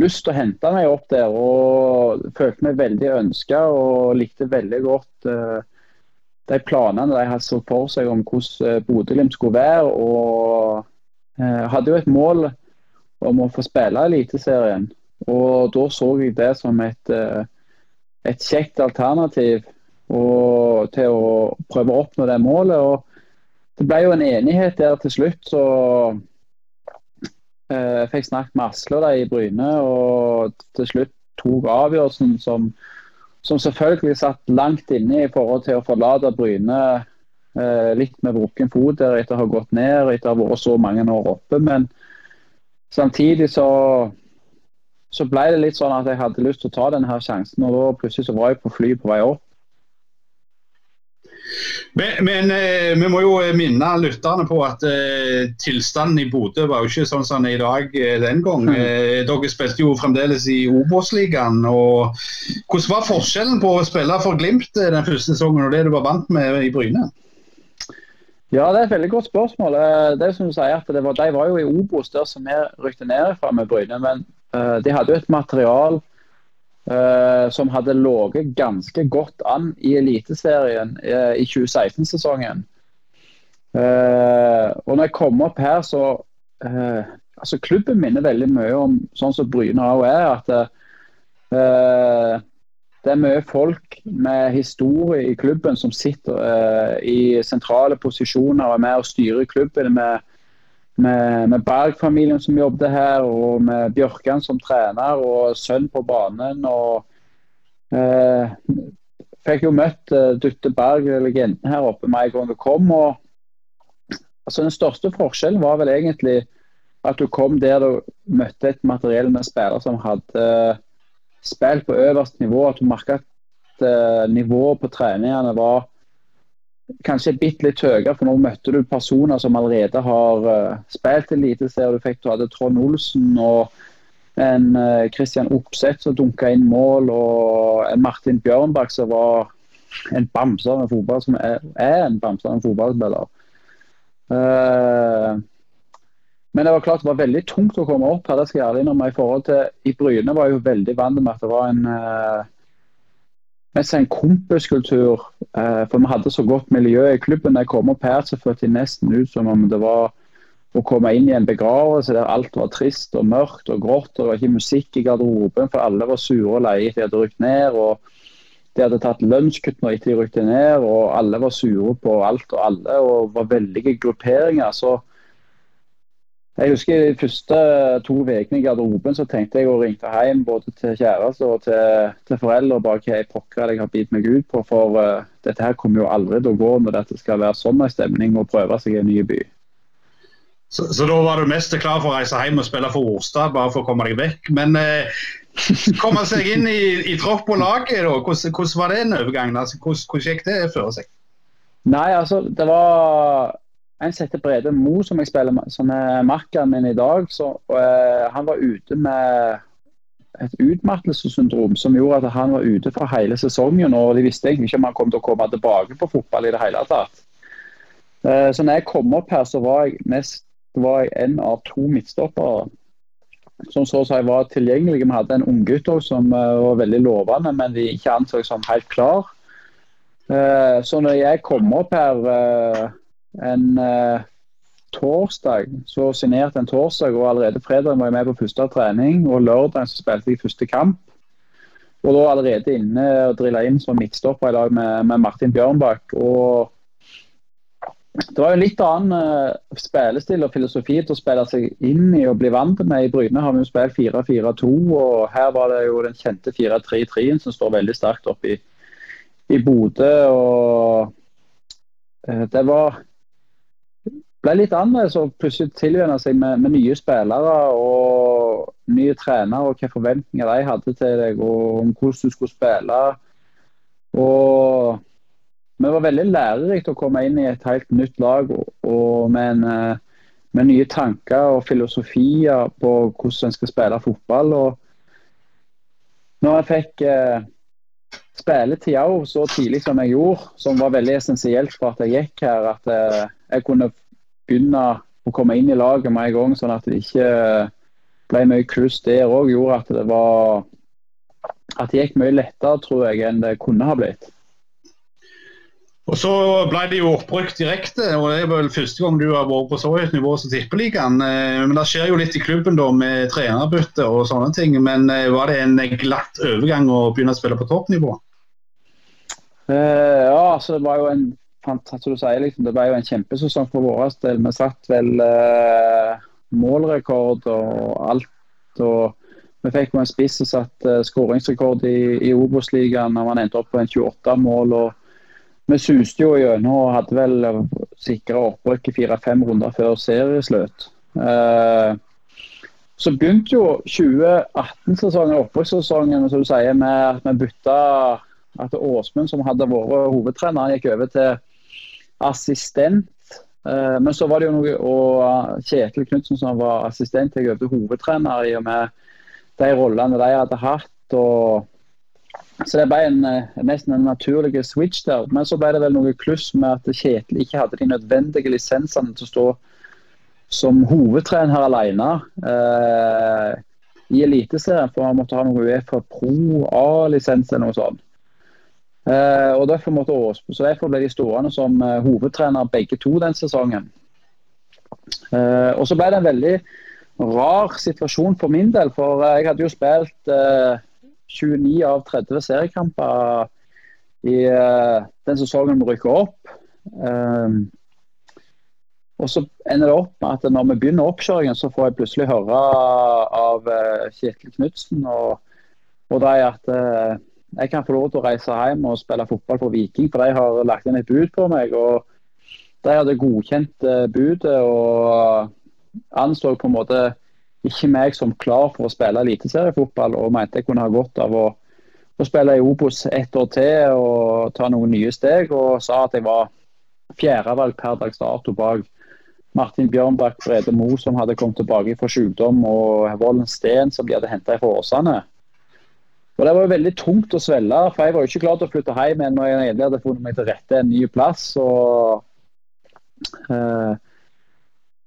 lyst til å hente meg opp der. Og følte meg veldig ønska og likte veldig godt uh, de planene de hadde så for seg om hvordan Bodø-Glimt skulle være. Og uh, hadde jo et mål om å få spille Eliteserien. Og da så jeg det som et, uh, et kjekt alternativ og, til å prøve å oppnå det målet. og Det ble jo en enighet der til slutt. så eh, jeg fikk snakket med Asle de i Bryne, og til slutt tok avgjørelsen som, som selvfølgelig satt langt inne i forhold til å forlate Bryne eh, litt med brukken fot der etter å ha gått ned, etter å ha vært så mange år oppe. Men samtidig så så ble det litt sånn at jeg hadde lyst til å ta denne sjansen, og da plutselig så var jeg på fly på vei opp. Men, men eh, vi må jo minne lytterne på at eh, tilstanden i Bodø var jo ikke sånn som den er i dag eh, den gang. Mm. Eh, dere spilte jo fremdeles i Obos-ligaen. Hvordan var forskjellen på å spille for Glimt eh, den første sesongen og det du var vant med i Bryne? Ja, Det er et veldig godt spørsmål. Eh, det er som du sier at var, De var jo i Obos, der som vi rykte ned fra med Bryne. Men de hadde jo et material Uh, som hadde ligget ganske godt an i Eliteserien uh, i 2016-sesongen. Uh, og når jeg kom opp her, så altså Klubben minner veldig mye om sånn som Bryne òg er. at det er mye folk med historie i klubben som sitter i sentrale posisjoner og er med og styrer klubben. med med, med Berg-familien som jobbet her, og med Bjørkan som trener, og sønn på banen. og eh, Fikk jo møtt eh, Dutte Berg, legenden her oppe, med en gang kom. og altså Den største forskjellen var vel egentlig at du kom der du møtte et materiell med spillere som hadde eh, spilt på øverste nivå. At du merka at eh, nivået på treningene var kanskje bitte litt høyere, for nå møtte du personer som allerede har uh, spilt Eliteserien. Du fikk du hadde Trond Olsen og en uh, Christian Opseth som dunka inn mål, og en Martin Bjørnbakk som var en bamse av en fotball som er, er en bamse av en fotballspiller. Uh, men det var klart det var veldig tungt å komme opp her. det skal jeg innrømme. I forhold til I Bryne var jeg jo veldig vant med at det var en uh, mest en kompiskultur. Eh, for vi hadde så godt miljø i klubben. Da jeg kom opp her, så føltes det nesten ut som om det var å komme inn i en begravelse der alt var trist og mørkt og grått. og Det var ikke musikk i garderoben, for alle var sure og leie etter de hadde rykt ned. og De hadde tatt lønnskutt når de rykte ned, og alle var sure på alt og alle. og var veldige grupperinger. så jeg husker De første to ukene i garderoben så tenkte jeg å ringte hjem både til kjæreste og til, til foreldre bare hva jeg pokker jeg har bitt meg ut på. For uh, dette her kommer jo aldri til å gå når dette skal være sånn en stemning og prøve seg i en ny by. Så, så, da var du mest klar for å reise hjem og spille for Orstad, bare for å komme deg vekk. Men uh, komme seg inn i, i tropp og laget, da. Hvordan, hvordan, var det overgangen? overgang? Altså, hvordan, hvordan gikk det for seg? Nei, altså, det var en som heter Brede Mo, som jeg spiller som er makkeren min i dag. Så, uh, han var ute med et utmattelsessyndrom som gjorde at han var ute for hele sesongen. og De visste egentlig ikke om han kom til å komme tilbake på fotball i det hele tatt. Uh, så når jeg kom opp her, så var jeg, nest, var jeg en av to midtstoppere som så å var tilgjengelig. Vi hadde en unggutt som uh, var veldig lovende, men de ikke anså som helt klar. så når jeg kom opp her en uh, torsdag. Så signerte en torsdag, og allerede fredag var jeg med på første trening. Og lørdag så spilte jeg første kamp. Og da allerede inne og drilla inn som midtstopper i lag med, med, Martin Bjørnbakk. Og det var jo litt annen uh, spillestil og filosofi til å spille seg inn i og bli vant med. I Bryne har vi jo spilt 4-4-2, og her var det jo den kjente 4-3-3-en som står veldig sterkt oppe i, i Bodø. Og uh, det var ble litt annerledes og plutselig tilvenne seg med, med, nye spillere og nye trenere og hvilke forventninger de hadde til deg og om hvordan du skulle spille. Og Vi var veldig lærerikt å komme inn i et helt nytt lag og, og med, en, eh, med, nye tanker og filosofier på hvordan en skal spille fotball. og når jeg fikk eh, spilletid så tidlig som jeg gjorde, som var veldig essensielt for at jeg gikk her, at eh, jeg kunne begynne å komme inn i laget med en gang, sånn at det ikke ble mye kluss der òg, gjorde at det var at det gikk mye lettere, tror jeg, enn det kunne ha blitt. Og Så ble det jo oppbrukt direkte, og det er vel første gang du har vært på så høyt nivå som Tippeligaen. Eh, men det skjer jo litt i klubben da med trenerbytte og sånne ting. Men eh, var det en glatt overgang å begynne å spille på toppnivå? Uh, ja, altså det var jo en fantastisk, sier, liksom, det var jo en kjempesesong for vår del. Vi satt vel eh, målrekord og alt. og Vi fikk jo en spiss som satt uh, skåringsrekord i, i Obos-ligaen. Man endte opp på en 28 mål. og vi suste jo gjennom og hadde vel sikra opprykk i fire-fem runder før serieslutt. Eh, så begynte jo 2018-sesongen, opprykkssesongen, som du sier, med at vi bytta at Åsmund, som hadde vært hovedtrener, gikk over til assistent. Eh, men så var det jo noe Og Kjetil Knutsen, som var assistent, jeg øvde hovedtrener i og med de rollene de hadde hatt. og så det ble en, eh, nesten en naturlig switch der. Men så ble det vel noe kluss med at Kjetil ikke hadde de nødvendige lisensene til å stå som hovedtrener alene eh, i Eliteserien. For han måtte ha noe Uefa Pro A-lisens eller noe sånt. Eh, og derfor måtte Åsbo, så derfor ble de stående som eh, hovedtrener begge to den sesongen. Eh, og så ble det en veldig rar situasjon for min del, for jeg hadde jo spilt eh, 29 av 30 seriekamper i uh, den sesongen vi rykka opp. Og så ender det opp med at når vi begynner oppkjøringen, så får jeg plutselig høre av Kjetil Knutsen og, og de at jeg kan få lov til å reise hjem og spille fotball for Viking, for de har lagt inn et bud på meg. og De hadde godkjent budet og anså på en måte ikke meg som klar for å spille eliteseriefotball, og mente jeg kunne ha godt av å, å spille i Obos ett år til og ta noen nye steg. Og sa at jeg var fjerdevalg per dags dato bak Martin Bjørnbakk Brede Mo, som hadde kommet tilbake fra sykdom, og Vollen Steen, som de hadde henta fra Åsane. Og Det var jo veldig tungt å svelge, for jeg var jo ikke klar til å flytte hjem når jeg egentlig hadde funnet meg til rette en ny plass. og eh,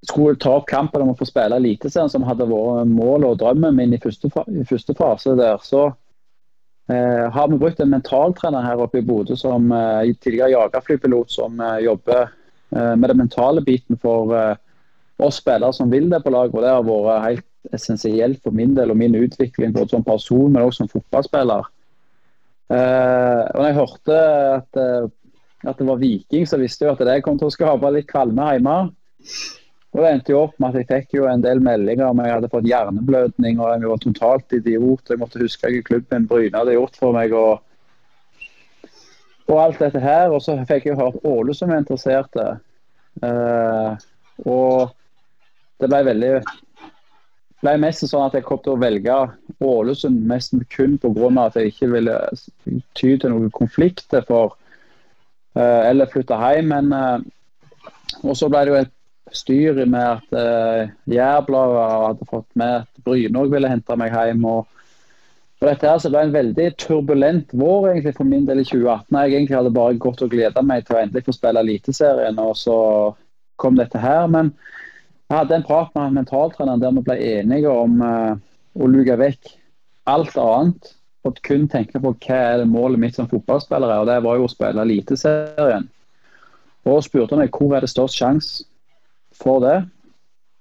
skulle ta opp kampen om å få spille Eliteserien, som hadde vært målet og drømmen min i første, i første fase der, så eh, har vi brukt en mentaltrener her oppe i Bodø som eh, tidligere jagerflypilot, som eh, jobber eh, med den mentale biten for eh, oss spillere som vil det på lag, og Det har vært helt essensielt for min del og min utvikling både som person, men også som fotballspiller. Eh, og når jeg hørte at, at det var Viking, så visste jeg at det kom til å skape litt kvalme hjemme. Og Det endte jo opp med at jeg fikk jo en del meldinger om jeg hadde fått hjerneblødning og jeg var totalt idiot. Jeg måtte huske hva klubben Bryne hadde gjort for meg. og og alt dette her. Og så fikk jeg hørt Ålesund var interesserte. Uh, og det ble veldig ble mest sånn at jeg kom til å velge Ålesund mest kun pga. at jeg ikke ville ty til noen konflikter for uh, eller flytte hjem. Men uh, og så ble det jo et styr med at uh, Jærbladet hadde fått med at Bryne òg ville hente meg hjem. og og dette her så ble en veldig turbulent vår egentlig for min del i 2018. Jeg egentlig hadde bare gått og gleda meg til å endelig få spille Eliteserien, og så kom dette her. Men jeg hadde en prat med mentaltreneren der vi ble enige om uh, å luke vekk alt annet og kun tenke på hva er det målet mitt som fotballspiller er, og det var jo å spille Eliteserien. Og spurte meg hvor er det størst sjanse for det.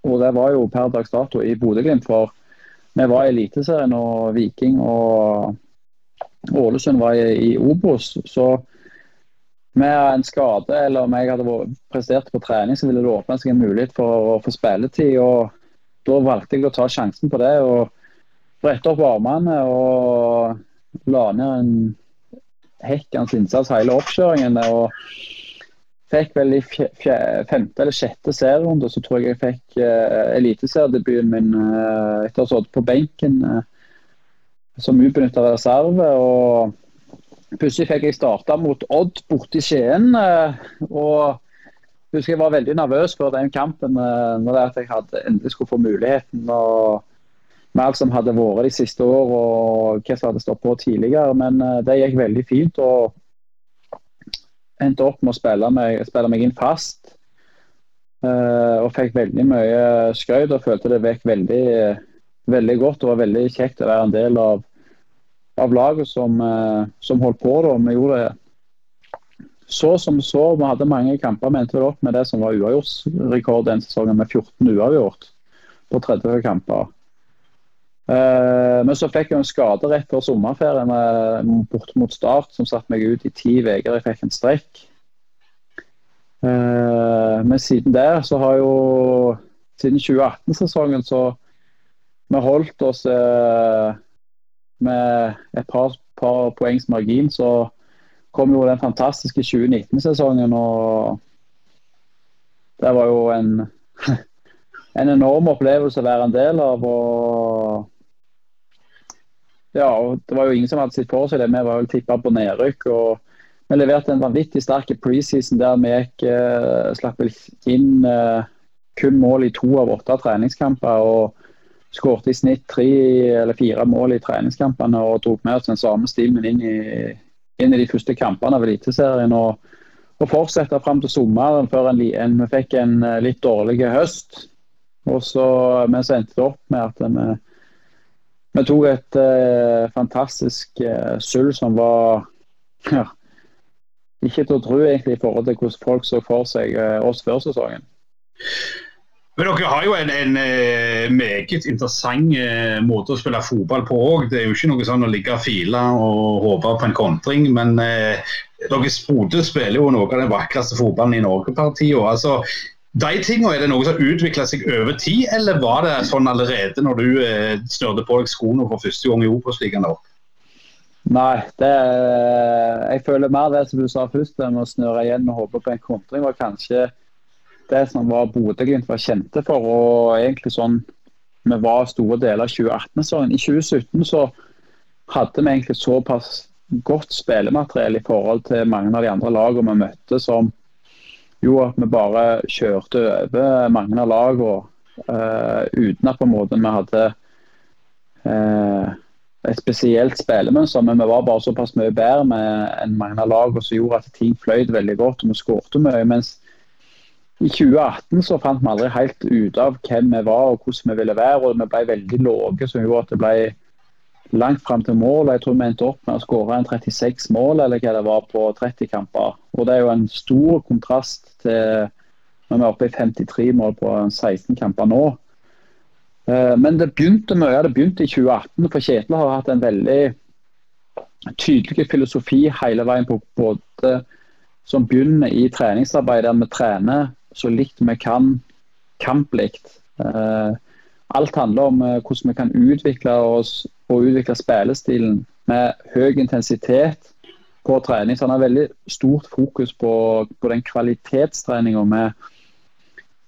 Og det var jo per dags dato i Bodø-Glimt. For vi var i Eliteserien, og Viking og Ålesund var i, i Obos. Så med en skade eller om jeg hadde prestert på trening, så ville det åpne seg en mulighet for å få spilletid. og Da valgte jeg å ta sjansen på det og brette opp armene og la ned en hekkende innsats hele oppkjøringen. og Fikk vel i femte eller sjette serierunde, så tror jeg jeg fikk uh, eliteseriedebuten min uh, etter å ha sittet på benken uh, som ubenytta reserve. og Plutselig fikk jeg starta mot Odd borte i Skien. Uh, og husker jeg var veldig nervøs før den kampen uh, når jeg hadde endelig skulle få muligheten. og med alt som hadde vært de siste år og hva som hadde stått på tidligere. Men det gikk veldig fint. og endte opp med å spille meg, spille meg inn fast. Uh, fikk veldig mye skryt og følte det vekk veldig, veldig godt. Det var veldig kjekt å være en del av, av laget som, eh, som, holdt på da. Vi gjorde det så som så. Vi hadde mange kamper. Vi endte opp med det som var uavgjortsrekord den sesongen, med 14 uavgjort på 30 kamper. Uh, men så fikk jeg en skade rett før sommerferien uh, borte mot Start, som satte meg ut i ti uker. Jeg fikk en strekk. Men siden der så har jo Siden 2018-sesongen så vi holdt oss med et par, par poengs margin. Så kom jo den fantastiske 2019-sesongen, og det var jo en en enorm opplevelse å være en del av. og ja, og Det var jo ingen som hadde sett for seg det. Vi var jo tippa på nedrykk. og Vi leverte en vanvittig sterk preseason der vi gikk, eh, slapp inn eh, kun mål i to av åtte treningskamper. og Skårte i snitt tre eller fire mål i treningskampene og tok med oss den samme stilen inn i, inn i de første kampene av Eliteserien. Og, og fortsette fram til sommeren før vi fikk en uh, litt dårlig høst. Og så, Men så endte det opp med at vi, vi tok et uh, fantastisk uh, sølv som var ja, ikke til å tro egentlig i forhold til hvordan folk så for seg uh, oss før sesongen. Men Dere har jo en, en uh, meget interessant uh, måte å spille fotball på òg. Det er jo ikke noe sånn å ligge og file og håpe på en kontring. Men eh, dere Bodø spiller jo noe av den vakreste fotballen i Norge per tid. Altså, de tingene, Er det noe som utvikla seg over tid, eller var det sånn allerede når du eh, snørte på deg skoene for første gang i Obos-ligaen? Nei, det, jeg føler mer det som du sa først, med å snøre igjen og håpe på en kontring, var kanskje det som var Bodø-Glimt var kjente for. og egentlig sånn vi var store deler av 2018-sesongen. I 2017 så hadde vi egentlig såpass godt spillemateriell i forhold til mange av de andre lagene vi møtte, som jo at vi bare kjørte over mange av lagene uh, uten at på en måte vi hadde uh, et spesielt spillemønster. Men vi var bare såpass mye bedre enn mange av lagene som gjorde at ting fløyt veldig godt og vi skårte mye. mens i 2018 så fant vi aldri helt ut av hvem vi var og hvordan vi ville være. og Vi ble veldig lave, som gjorde at det ble langt fram til mål. Jeg tror vi endte opp med å skåre en 36 mål eller hva det var på 30 kamper. Og Det er jo en stor kontrast til når vi er oppe i 53 mål på 16 kamper nå. Eh, men det begynte mye det begynte i 2018, for Kjetil har hatt en veldig tydelig filosofi hele veien på både som begynner i treningsarbeidet, vi trener så likt vi kan kamplikt. Eh, alt handler om eh, hvordan vi kan utvikle oss og utvikle spillestilen med høy intensitet på trening. Så han har veldig stort fokus på, på den kvalitetstreninga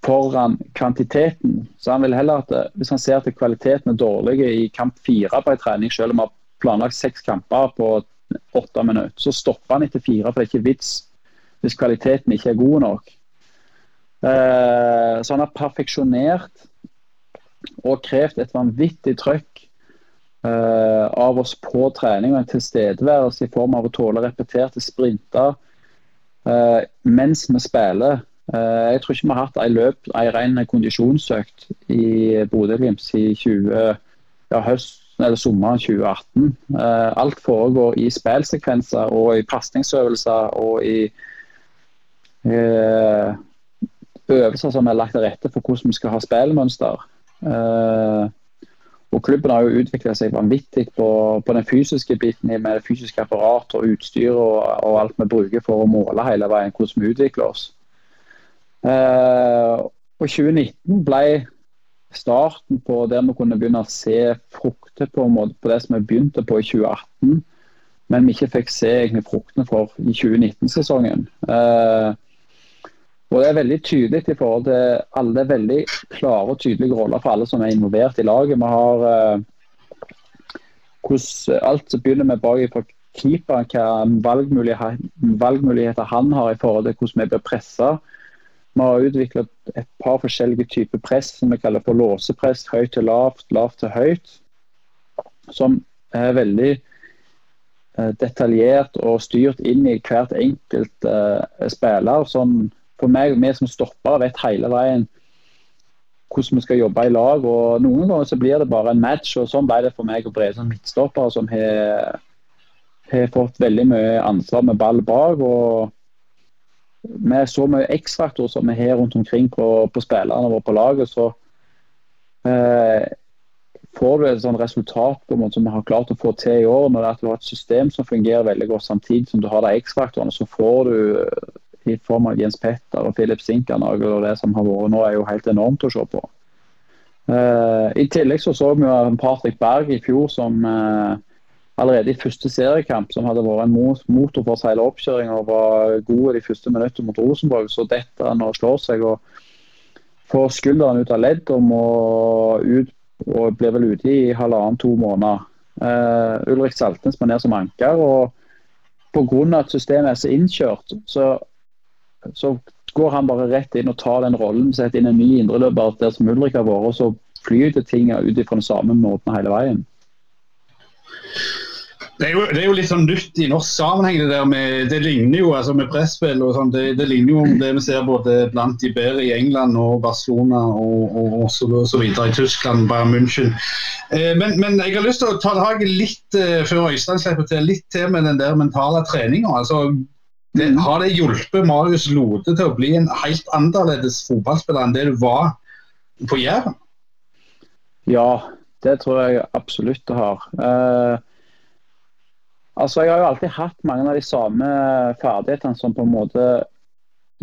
foran kvantiteten. Så han vil heller at eh, Hvis han ser at kvaliteten er dårlig i kamp fire på en trening, selv om vi har planlagt seks kamper på åtte minutter, så stopper han etter fire, for det er ikke vits hvis kvaliteten ikke er god nok. Eh, så han har perfeksjonert og krevd et vanvittig trøkk uh, av oss på trening og en tilstedeværelse i form av å tåle repeterte sprinter uh, mens vi spiller. Jeg tror ikke vi har hatt ei løp, ei ren kondisjonsøkt i Bodø-Glimt 20, ja, eller sommeren 2018. alt foregår i spillsekvenser og i pasningsøvelser og i øvelser som er lagt til rette for hvordan vi skal ha spillmønster. Uh, og Klubben har jo utvikla seg vanvittig på, på, den fysiske biten med det fysiske apparatet og utstyr og, og, alt vi bruker for å måle hele veien hvordan vi utvikler oss. Uh, og 2019 ble starten på der vi kunne begynne å se frukter på, på det som vi begynte på i 2018, men vi ikke fikk se egentlig fruktene for i 2019-sesongen. Uh, og Det er veldig tydelig i forhold til alle veldig klare og tydelige roller for alle som er involvert i laget. Vi har uh, hvordan alt som begynner med bak fra keeperen, hva valgmuligheter, valgmuligheter, han har i forhold til hvordan vi blir presse. Vi har utviklet et par forskjellige typer press som vi kaller for låsepress. Høyt til lavt, lavt til høyt. Som er veldig uh, detaljert og styrt inn i hvert enkelt uh, spiller. sånn for meg, vi som stopper, vet hele veien hvordan vi skal jobbe i lag. og Noen ganger så blir det bare en match, og sånn ble det for meg og Brede som midtstoppere, som har, fått veldig mye ansvar med ball bak. og Med så mye X-faktor som vi har rundt omkring på, på spillerne våre på laget, så eh, får du et sånt resultat på en måte som vi har klart å få til i år. Når det er at du har et system som fungerer veldig godt samtidig som du har de X-faktorene, så får du i form av Jens Petter og Filip Sinkernagel og det som har vært nå, er jo helt enormt å se på. Uh, I tillegg så så vi jo Patrick Berg i fjor som uh, allerede i første seriekamp, som hadde vært en motor for å seile oppkjøring og var god de første minuttene mot Rosenborg, så detter han og slår seg og får skulderen ut av ledd og må ut og blir vel ute i halvannen-to måneder. Uh, Ulrik Saltnes må ned som anker. og Pga. at systemet er så innkjørt, så, så, går han bare rett inn og tar den rollen. Setter inn en ny indreløper der som Ulrik har vært, og så flyter ting ut fra den samme måten hele veien. Det er, jo, det er, jo, litt sånn nytt i norsk sammenheng. Det der med, det ligner jo altså med presspill og sånn, det, det, ligner jo det vi ser både blant de bedre i England og Barcelona og, og, og så, så, videre i Tyskland, Bayern München. Eh, men, men, jeg har lyst til å ta tak litt eh, før Øystein slipper til, litt til med den der mentale treninga. Altså, det, mm. har det hjulpet Marius Lode til å bli en helt annerledes fotballspiller enn det du var på Jæren? Ja, det tror jeg absolutt det har. Eh, Altså, Jeg har jo alltid hatt mange av de samme ferdighetene som på en måte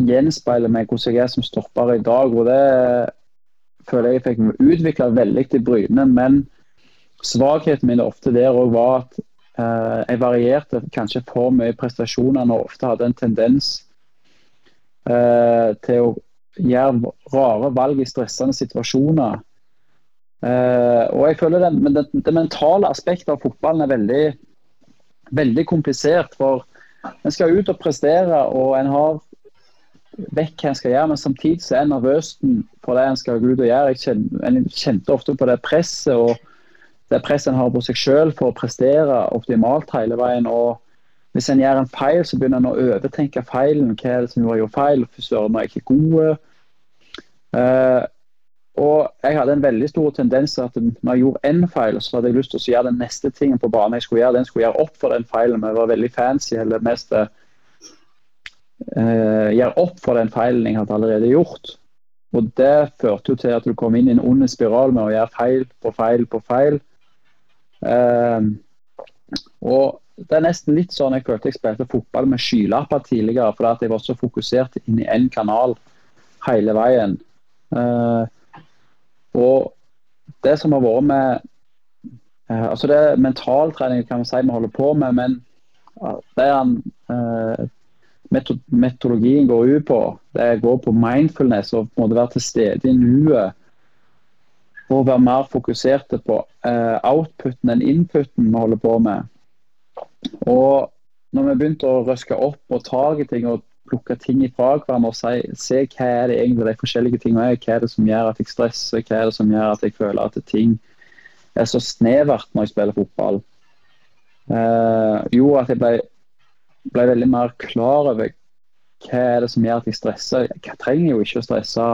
gjenspeiler meg hvordan jeg er som stopper i dag. og Det føler jeg jeg fikk utvikla veldig til Bryne. Men svakheten min ofte der òg var at jeg varierte kanskje for mye prestasjoner og ofte hadde en tendens eh, til å gjøre rare valg i stressende situasjoner. Eh, og jeg føler den, det, det mentale aspektet av fotballen er veldig veldig komplisert. For en skal ut og prestere, og en har vekk hva en skal gjøre, men samtidig så er en nervøs for det en skal gå ut og gjøre. Jeg kjente, en kjente ofte på det presset og det presset en har på seg selv for å prestere optimalt hele veien. og Hvis en gjør en feil, så begynner en å overtenke feilen. Hva er det som gjorde feil? Søren, er ikke god? Uh, og jeg hadde en veldig stor tendens til at når jeg gjorde én feil, så hadde jeg lyst til å gjøre den neste tingen på banen jeg skulle gjøre. Den skulle gjøre opp for den feilen. Jeg var veldig fancy, eller mest uh, gjøre opp for den feilen jeg hadde allerede gjort. Og det førte jo til at du kom inn i en ond spiral med å gjøre feil på feil på feil. Uh, og det er nesten litt sånn jeg følte jeg spilte fotball med skylapper tidligere, fordi jeg var så fokusert inn i én kanal hele veien. Uh, og det som har vært med eh, altså Det er mentaltrening kan man si vi holder på med, men det er en, eh, metodologien går ut på, det går på mindfulness og på en måte være til stede i nuet. Og være mer fokuserte på eh, outputen enn inputen vi holder på med. Og når vi begynte å røske opp og tak i ting og plukke ting ifra hverandre og si, se hva er det egentlig de forskjellige tingene er. Hva er det som gjør at jeg stresser, hva er det som gjør at jeg føler at ting er så snevert når jeg spiller fotball. Eh, jo, at jeg ble, ble, veldig mer klar over hva er det som gjør at jeg stresser. Jeg trenger jo ikke å stresse.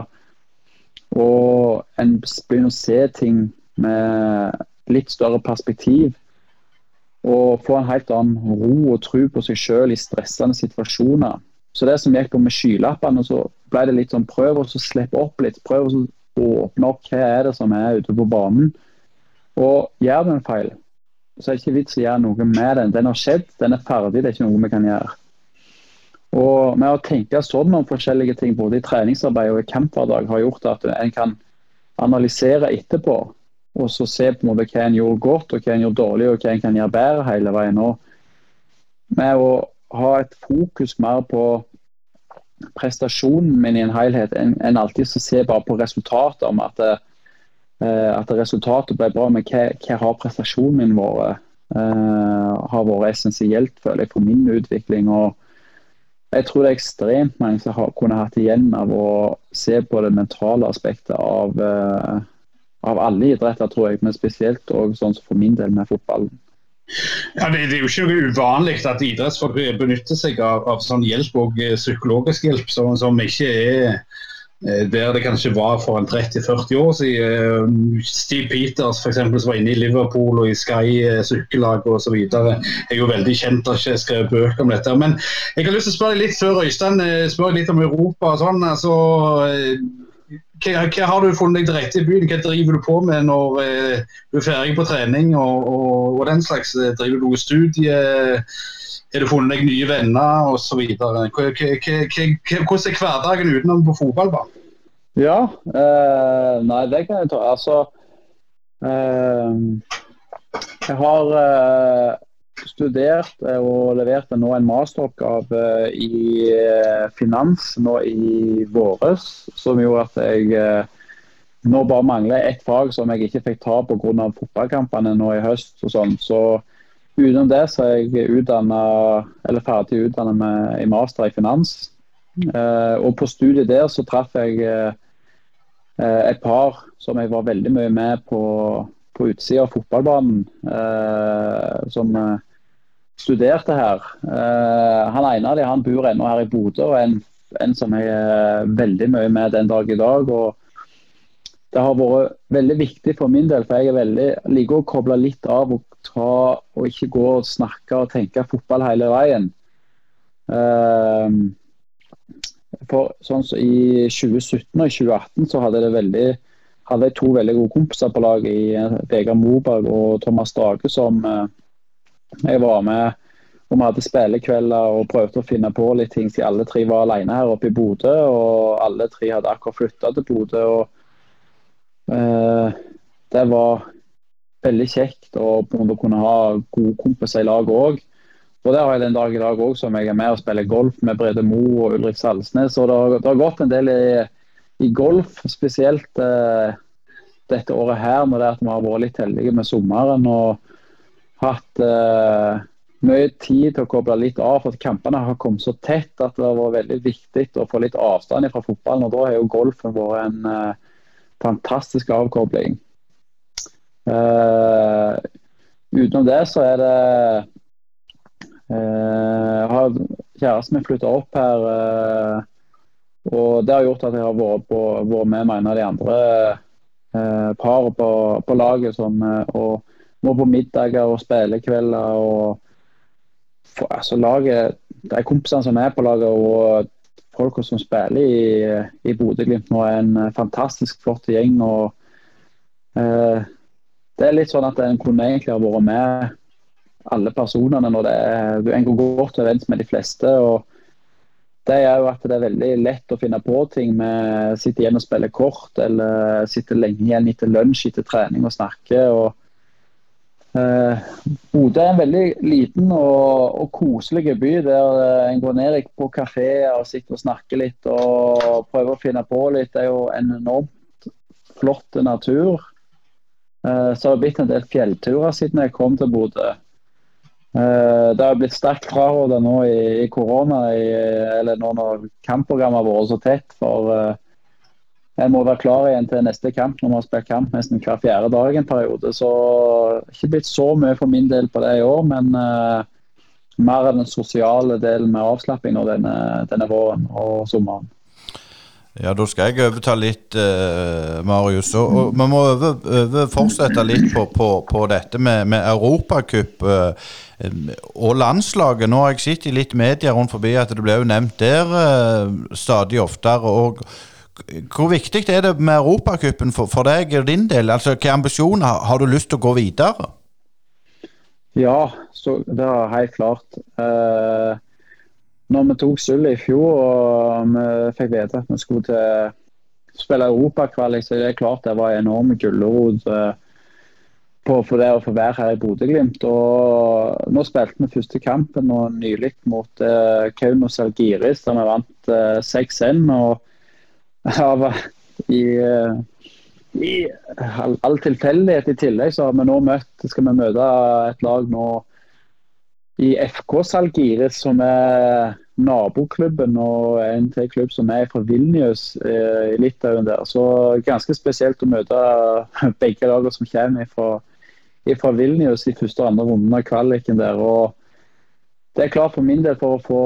Og en begynner å se ting med litt større perspektiv. Og få en helt annen ro og tro på seg sjøl i stressende situasjoner. Så det som gikk på med skylappene, så ble det litt sånn prøv å slippe opp litt. Prøv å åpne opp hva er det som er ute på banen. Og gjør du en feil, så er det ikke vits å gjøre noe med den. Den har skjedd, den er ferdig, det er ikke noe vi kan gjøre. Og med å tenke sånn om forskjellige ting, både i treningsarbeid og i camphverdag, har gjort at en kan analysere etterpå. Og så se på en måte hva en gjorde godt, og hva en gjorde dårlig, og hva en kan gjøre bedre hele veien. Og med å ha et fokus mer på prestasjonen min i en helhet enn en alltid å se bare på resultatet. om at, uh, at resultatet ble bra, men hva, hva har prestasjonen min vært? Uh, har vært essensielt, føler jeg, for min utvikling. og jeg tror det er ekstremt mange som har, kunne hatt igjen av å se på det mentale aspektet av, uh, av alle idretter, tror jeg, men spesielt også sånn som for min del med fotballen. Ja, det, det, er jo ikke uvanlig at idrettsfolk benytter seg av, av sånn hjelp og eh, psykologisk hjelp som, som, ikke er der det kanskje var for en 30-40 år siden. Eh, Steve Peters for eksempel, som var inne i Liverpool og i Sky eh, sykkellag osv. er jo veldig kjent og ikke skrevet bøker om dette. Men jeg har lyst til å spørre litt før Øystein spør litt om Europa. og sånn, altså, hva, hva, har du funnet deg til rette i byen? Hva driver du på med når du er ferdig på trening og, og, og den slags? Driver du studie? Har du funnet deg nye venner osv.? Hvordan er hverdagen utenom på fotballbanen? Ja, eh, nei det kan jeg ta. Altså eh, Jeg har eh, studert og leverte nå en masteroppgave i eh, finans nå i våres, som gjorde at jeg eh, nå bare mangler ett fag som jeg ikke fikk ta pga. fotballkampene nå i høst. og sånn, så Utenom det så er jeg utdannet, eller ferdig utdannet i master i finans. Eh, og på studiet der så traff jeg eh, et par som jeg var veldig mye med på, utsida av fotballbanen. Eh, som eh, studerte her. Eh, han ene av dem han bor ennå her i Bodø, og en, en som jeg er veldig mye med den dag i dag. og det har vært veldig viktig for min del, for jeg veldig, liker å koble litt av og ta og ikke gå og snakke og tenke fotball hele veien. For sånn så I 2017 og 2018 så hadde, det veldig, hadde jeg to veldig gode kompiser på laget i eh, Vegard Moberg og Thomas Dage som uh, jeg var med. og Vi hadde spillekvelder og prøvde å finne på litt ting siden alle tre var alene her oppe i Bodø. Og alle tre hadde akkurat flytta til Bodø. og uh, Det var veldig kjekt å kunne ha gode kompiser i laget òg. Og det har jeg den dag i dag òg, som jeg er med og spiller golf med Brede Mo og Ulrik Salsnes. Og det har, det har gått en del i, i golf, spesielt eh, dette året her, når det er at vi har vært litt heldige med sommeren. og hatt eh, mye tid til å koble litt av, for at kampene har kommet så tett at det har vært veldig viktig å få litt avstand fra fotballen. og Da har jo golfen vært en eh, fantastisk avkobling. Uh, utenom det så er det uh, har kjæresten min flytta opp her. Og det har gjort at jeg har vært, på, vært med en av de andre eh, parene på, på, laget. Som, og må på middager og spillekvelder. og altså laget, er kompisene som er på laget og folk som spiller i, i Bodø-Glimt nå, er en fantastisk flott gjeng. og det er litt sånn at en kunne egentlig ha vært med alle personene når det er, en går godt overens med de fleste. og det er jo at det er veldig lett å finne på ting med sitte igjen og spille kort, eller sitte lenge igjen etter lunsj etter trening og snakke. og eh, Bodø er en veldig liten og, og koselig by der eh, en går ned på kafé og sitter og snakker litt og prøver å finne på litt. Det er jo en enormt flott natur. Eh, så har det blitt en del fjellturer siden jeg kom til Bodø. Eh, det har blitt sterkt fraråda nå i, i korona, i, eller nå når kampprogrammet har vært så tett. For uh, jeg må være klar igjen til neste kamp når vi har spilt kamp nesten hver fjerde dag en periode. Så ikke blitt så mye for min del på det i år, men uh, mer den sosiale delen med avslapping nå denne, denne våren og sommeren. Ja, da skal jeg overta litt, uh, Marius. Og, og Vi må over, over fortsette litt på, på, på dette med, med Europacup uh, og landslaget. Nå har jeg sett i litt media rundt forbi at det ble jo nevnt der uh, stadig oftere. og Hvor viktig er det med Europacupen for, for deg og din del? Altså, Hvilke ambisjoner har, har du lyst til å gå videre? Ja, det er helt klart. Uh, når vi tok sølvet i fjor og vi fikk vite at vi skulle til spille europakvalik, så det er klart det var en enorm gulrot på for det å få være her i Bodø-Glimt. Nå spilte vi første kampen og nylig mot uh, Kaunos Algiris, der vi vant uh, 6-1. og ja, i, uh, i all, all tilfeldighet i tillegg så har vi nå møtt skal vi møte et lag nå i FK Salgiris, som er naboklubben og en til klubb som er fra Vilnius eh, i Litauen der. Så ganske spesielt å møte begge lagene som kommer fra, Vilnius i første og andre runden av kvaliken der. og det er klart for min del for å få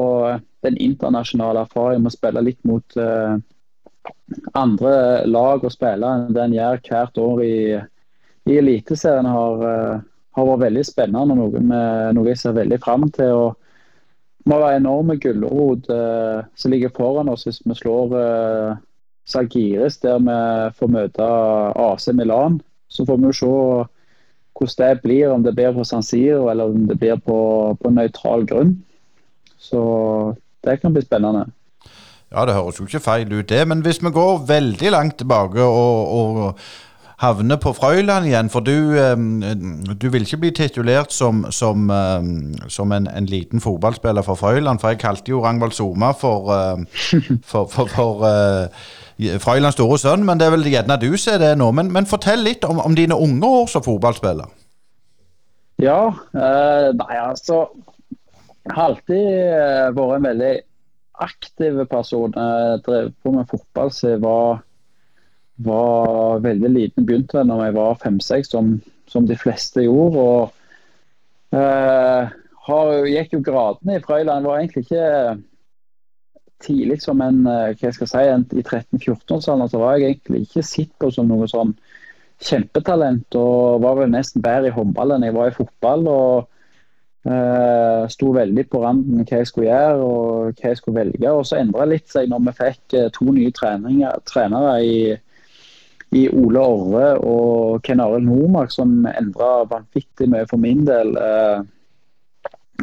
den internasjonale erfaringen med å spille litt mot uh, andre lag og spille enn det en gjør hvert år i, i Eliteserien, har, eh, har, vært veldig spennende. Noe, noe jeg ser veldig fram til. og må være enorme gulrot eh, som ligger foran oss hvis vi slår eh, Sagiris der vi får møte AC Milan. Så får vi jo se hvordan det blir, om det blir på San Siro eller om det blir på, på nøytral grunn. Så det kan bli spennende. Ja, det høres jo ikke feil ut, det. Men hvis vi går veldig langt tilbake og, og havner på Frøyland igjen, for du, du vil ikke bli titulert som, som, som en, en, liten fotballspiller for Frøyland, for jeg kalte jo Rangvald Soma for, for, for, for Frøylands store sønn, men det er vel gjerne du ser det nå. Men, men fortell litt om, om, dine unge år som fotballspiller. Ja, eh, nei altså Jeg har alltid eh, vært en veldig aktiv person. Jeg drev på med fotball siden jeg var, var veldig liten. Begynte da jeg var fem-seks, som, som, de fleste gjorde. og eh, har, gikk jo gradene i Frøyland. Var egentlig ikke tidlig som en hva hva jeg skal si, en, I 13-14-årsalderen så var jeg egentlig ikke sett på som noe sånn kjempetalent. Og var vel nesten bedre i håndball enn jeg var i fotball. og Uh, sto veldig på randen hva jeg skulle gjøre og hva jeg skulle velge. Og så endra litt seg når vi fikk uh, to nye trenere i, i, Ole Orre og Ken Arild Nordmark, som endra vanvittig mye for min del. Eh,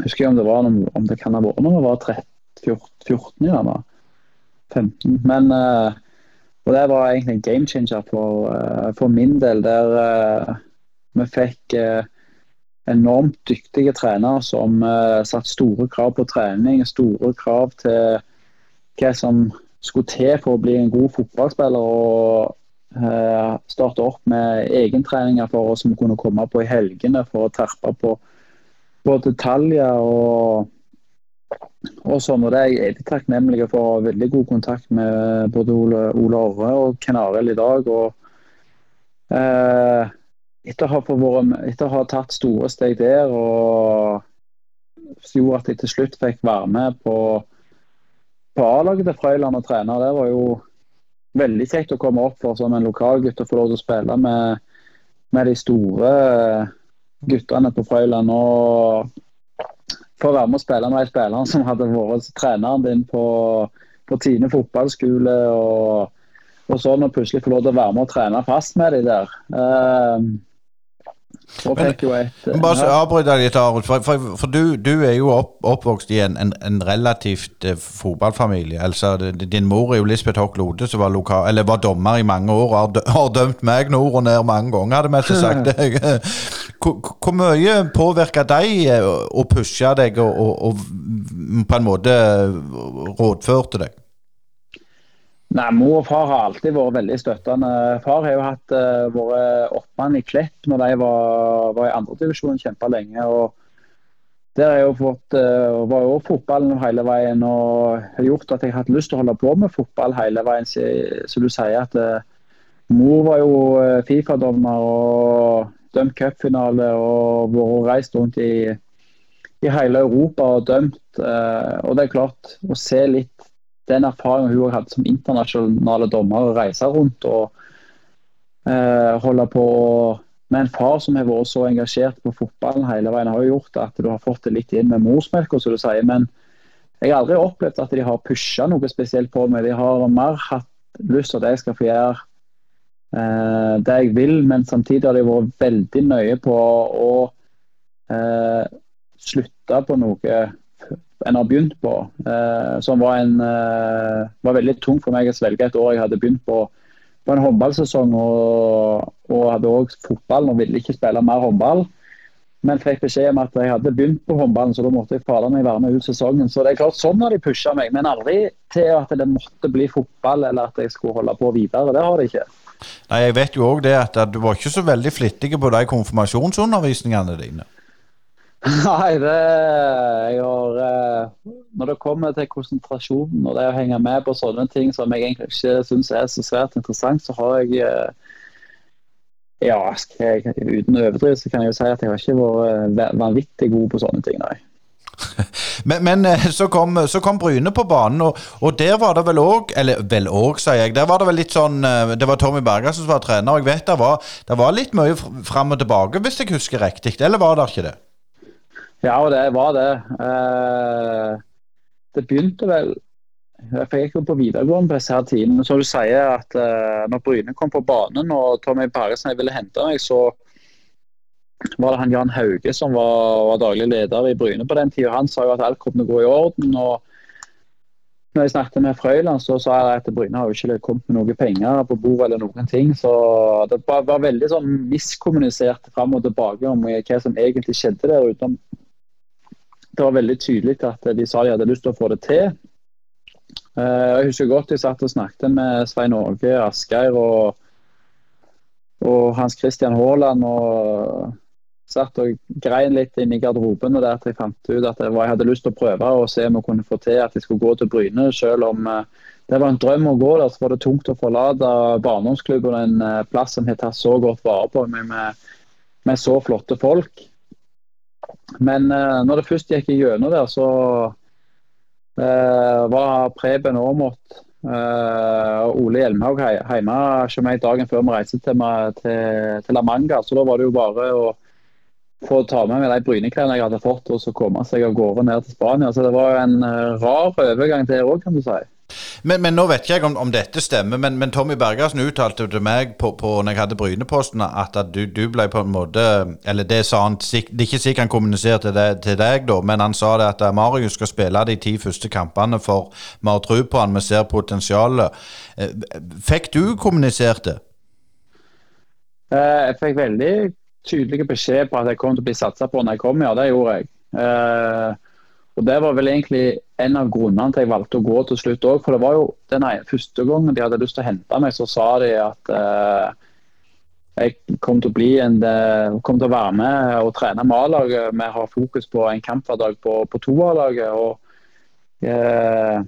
husker jeg om det, var noen, om det kan ha vært når vi var 13, 14, gjerne. 15. Men Og det var egentlig en game changer for, for min del, der vi fikk enormt dyktige trenere som uh, satte store krav på trening, store krav til hva som skulle til for å bli en god fotballspiller. og uh, starte opp med egentreninger for oss som kunne komme på i helgene for å terpe på, på detaljer. og og sånn, og det er jeg takknemlig for. Veldig god kontakt med både Ole, Ole Orre og Ken Arild i dag. og eh, etter å, våre, etter å ha tatt store steg der, og gjorde at jeg til slutt fikk være med på, på A-laget til Frøyland og trene. Det var jo veldig kjekt å komme opp for som en lokalgutt og få lov til å spille med, med de store guttene på Frøyland. Og få være med å spille med de spillerne som hadde vært treneren din på, på Tine fotballskole. og og sånn, og plutselig få lov til å være med og trene fast med de der. Uh, men, bare avbryt deg litt, Arult. For, for, for du, du, er jo opp, oppvokst i en, en, en relativt eh, fotballfamilie. Altså, din mor er jo Lisbeth Hock Lode, som var, lokal, eller var dommer i mange år. Har, har dømt meg nord og ned mange ganger, hadde vi sagt. hvor, hvor mye påvirka deg og å pushe deg og, og, og på en måte rådførte deg? Nei, Mor og far har alltid vært veldig støttende. Far har jo hatt uh, vært oppmann i Klepp når de var, var i andredivisjon kjempa lenge. og Der har jeg jo fått, uh, var jo fotballen hele veien og har gjort at jeg har hatt lyst til å holde på med fotball hele veien. Så, så du sier at uh, mor var jo Fifa-dommer og dømt cupfinale og vært reist rundt i, i hele Europa og dømt. og det er klart, å se litt den erfaringen hun hadde som internasjonale dommer, å reise rundt og eh, holde på med en far som har vært så engasjert på fotballen hele veien, har jo gjort at du har fått det litt inn med morsmelka, som du sier. Men jeg har aldri opplevd at de har pusha noe spesielt på meg. De har mer hatt lyst til at jeg skal få gjøre eh, det jeg vil, men samtidig har de vært veldig nøye på å eh, slutte på noe en har begynt på. Eh, som var, en, eh, var veldig tung for meg å svelge et år jeg hadde begynt på, på en håndballsesong og, og hadde òg fotball og ville ikke spille mer håndball. Men fikk beskjed om at jeg hadde begynt på håndballen, så da måtte jeg fader meg være med ut sesongen. Så det er klart Sånn har de pusha meg, men aldri til at det måtte bli fotball eller at jeg skulle holde på videre. Det har de ikke. Nei, Jeg vet jo òg det at du var ikke så veldig flittig på de konfirmasjonsundervisningene dine. Nei, det har eh, Når det kommer til konsentrasjonen og det å henge med på sånne ting som jeg egentlig ikke syns er så svært interessant, så har jeg eh, Ja, jeg, uten å overdrive så kan jeg jo si at jeg har ikke vært eh, vanvittig god på sånne ting, nei. Men, men så, kom, så kom Bryne på banen, og, og der var det vel òg Eller vel òg, sier jeg. Der var det vel litt sånn Det var Tommy Berger som var trener, og jeg vet det var, det var litt mye fram og tilbake, hvis jeg husker riktig. Eller var det ikke det? Ja, og det var det. Eh, det begynte vel Jeg gikk jo på videregående på disse her tidene. Som du sier at eh, når Bryne kom på banen og Tommy Bergersen ville hente meg, så var det han Jan Hauge som var, var daglig leder i Bryne på den tida. Han sa jo at alt kom til å gå i orden. og når jeg snakket med Frøyland, så sa jeg at Bryne har jo ikke kommet med noen penger på bordet eller noen ting. Så det var, veldig sånn miskommunisert fram og tilbake om hva som egentlig skjedde der ute. Det var veldig tydelig at de sa de hadde lyst til å få det til. Eh, jeg husker godt jeg satt og snakket med Svein Åge Asgeir og, og Hans Christian Haaland. og satt og grein litt inn i garderoben og der til jeg fant ut at jeg hadde lyst til å prøve og se om jeg kunne få til at jeg skulle gå til Bryne. Selv om eh, det var en drøm å gå der, så var det tungt å forlate barndomsklubben en eh, plass som har tatt så godt vare på meg med, med, så flotte folk. Men eh, når det først gikk gjennom der, så uh, var Preben Aamodt uh, og Ole Hjelmhaug hjemme hos meg dagen før vi reiste til, til, La Manga. Så da var det jo bare å få ta med meg de bryneklærne jeg hadde fått, og så komme seg av gårde ned til Spania. Så det var en rar overgang der òg, kan du si. Men, men, nå vet ikke jeg om, om dette stemmer, men, men, Tommy Bergersen uttalte til meg på, på når jeg hadde Bryneposten at, at du, du, ble på en måte Eller det sa han Det er ikke sikkert han kommuniserte det til deg, da, men han sa det at eh, Marius skal spille de ti første kampene for vi har tro på han, vi ser potensialet. Eh, fikk du kommunisert det? Jeg fikk veldig tydelig beskjed på at jeg kom til å bli satsa på når jeg kom, ja. Det gjorde jeg. Og Det var vel egentlig en av grunnene til jeg valgte å gå til slutt òg. For det var jo den første gangen de hadde lyst til å hente meg, så sa de at eh, jeg kom til å bli en, eh, kom til å være med og trene med A-laget. Vi har fokus på en kamp hver dag på, på to A-laget. og eh,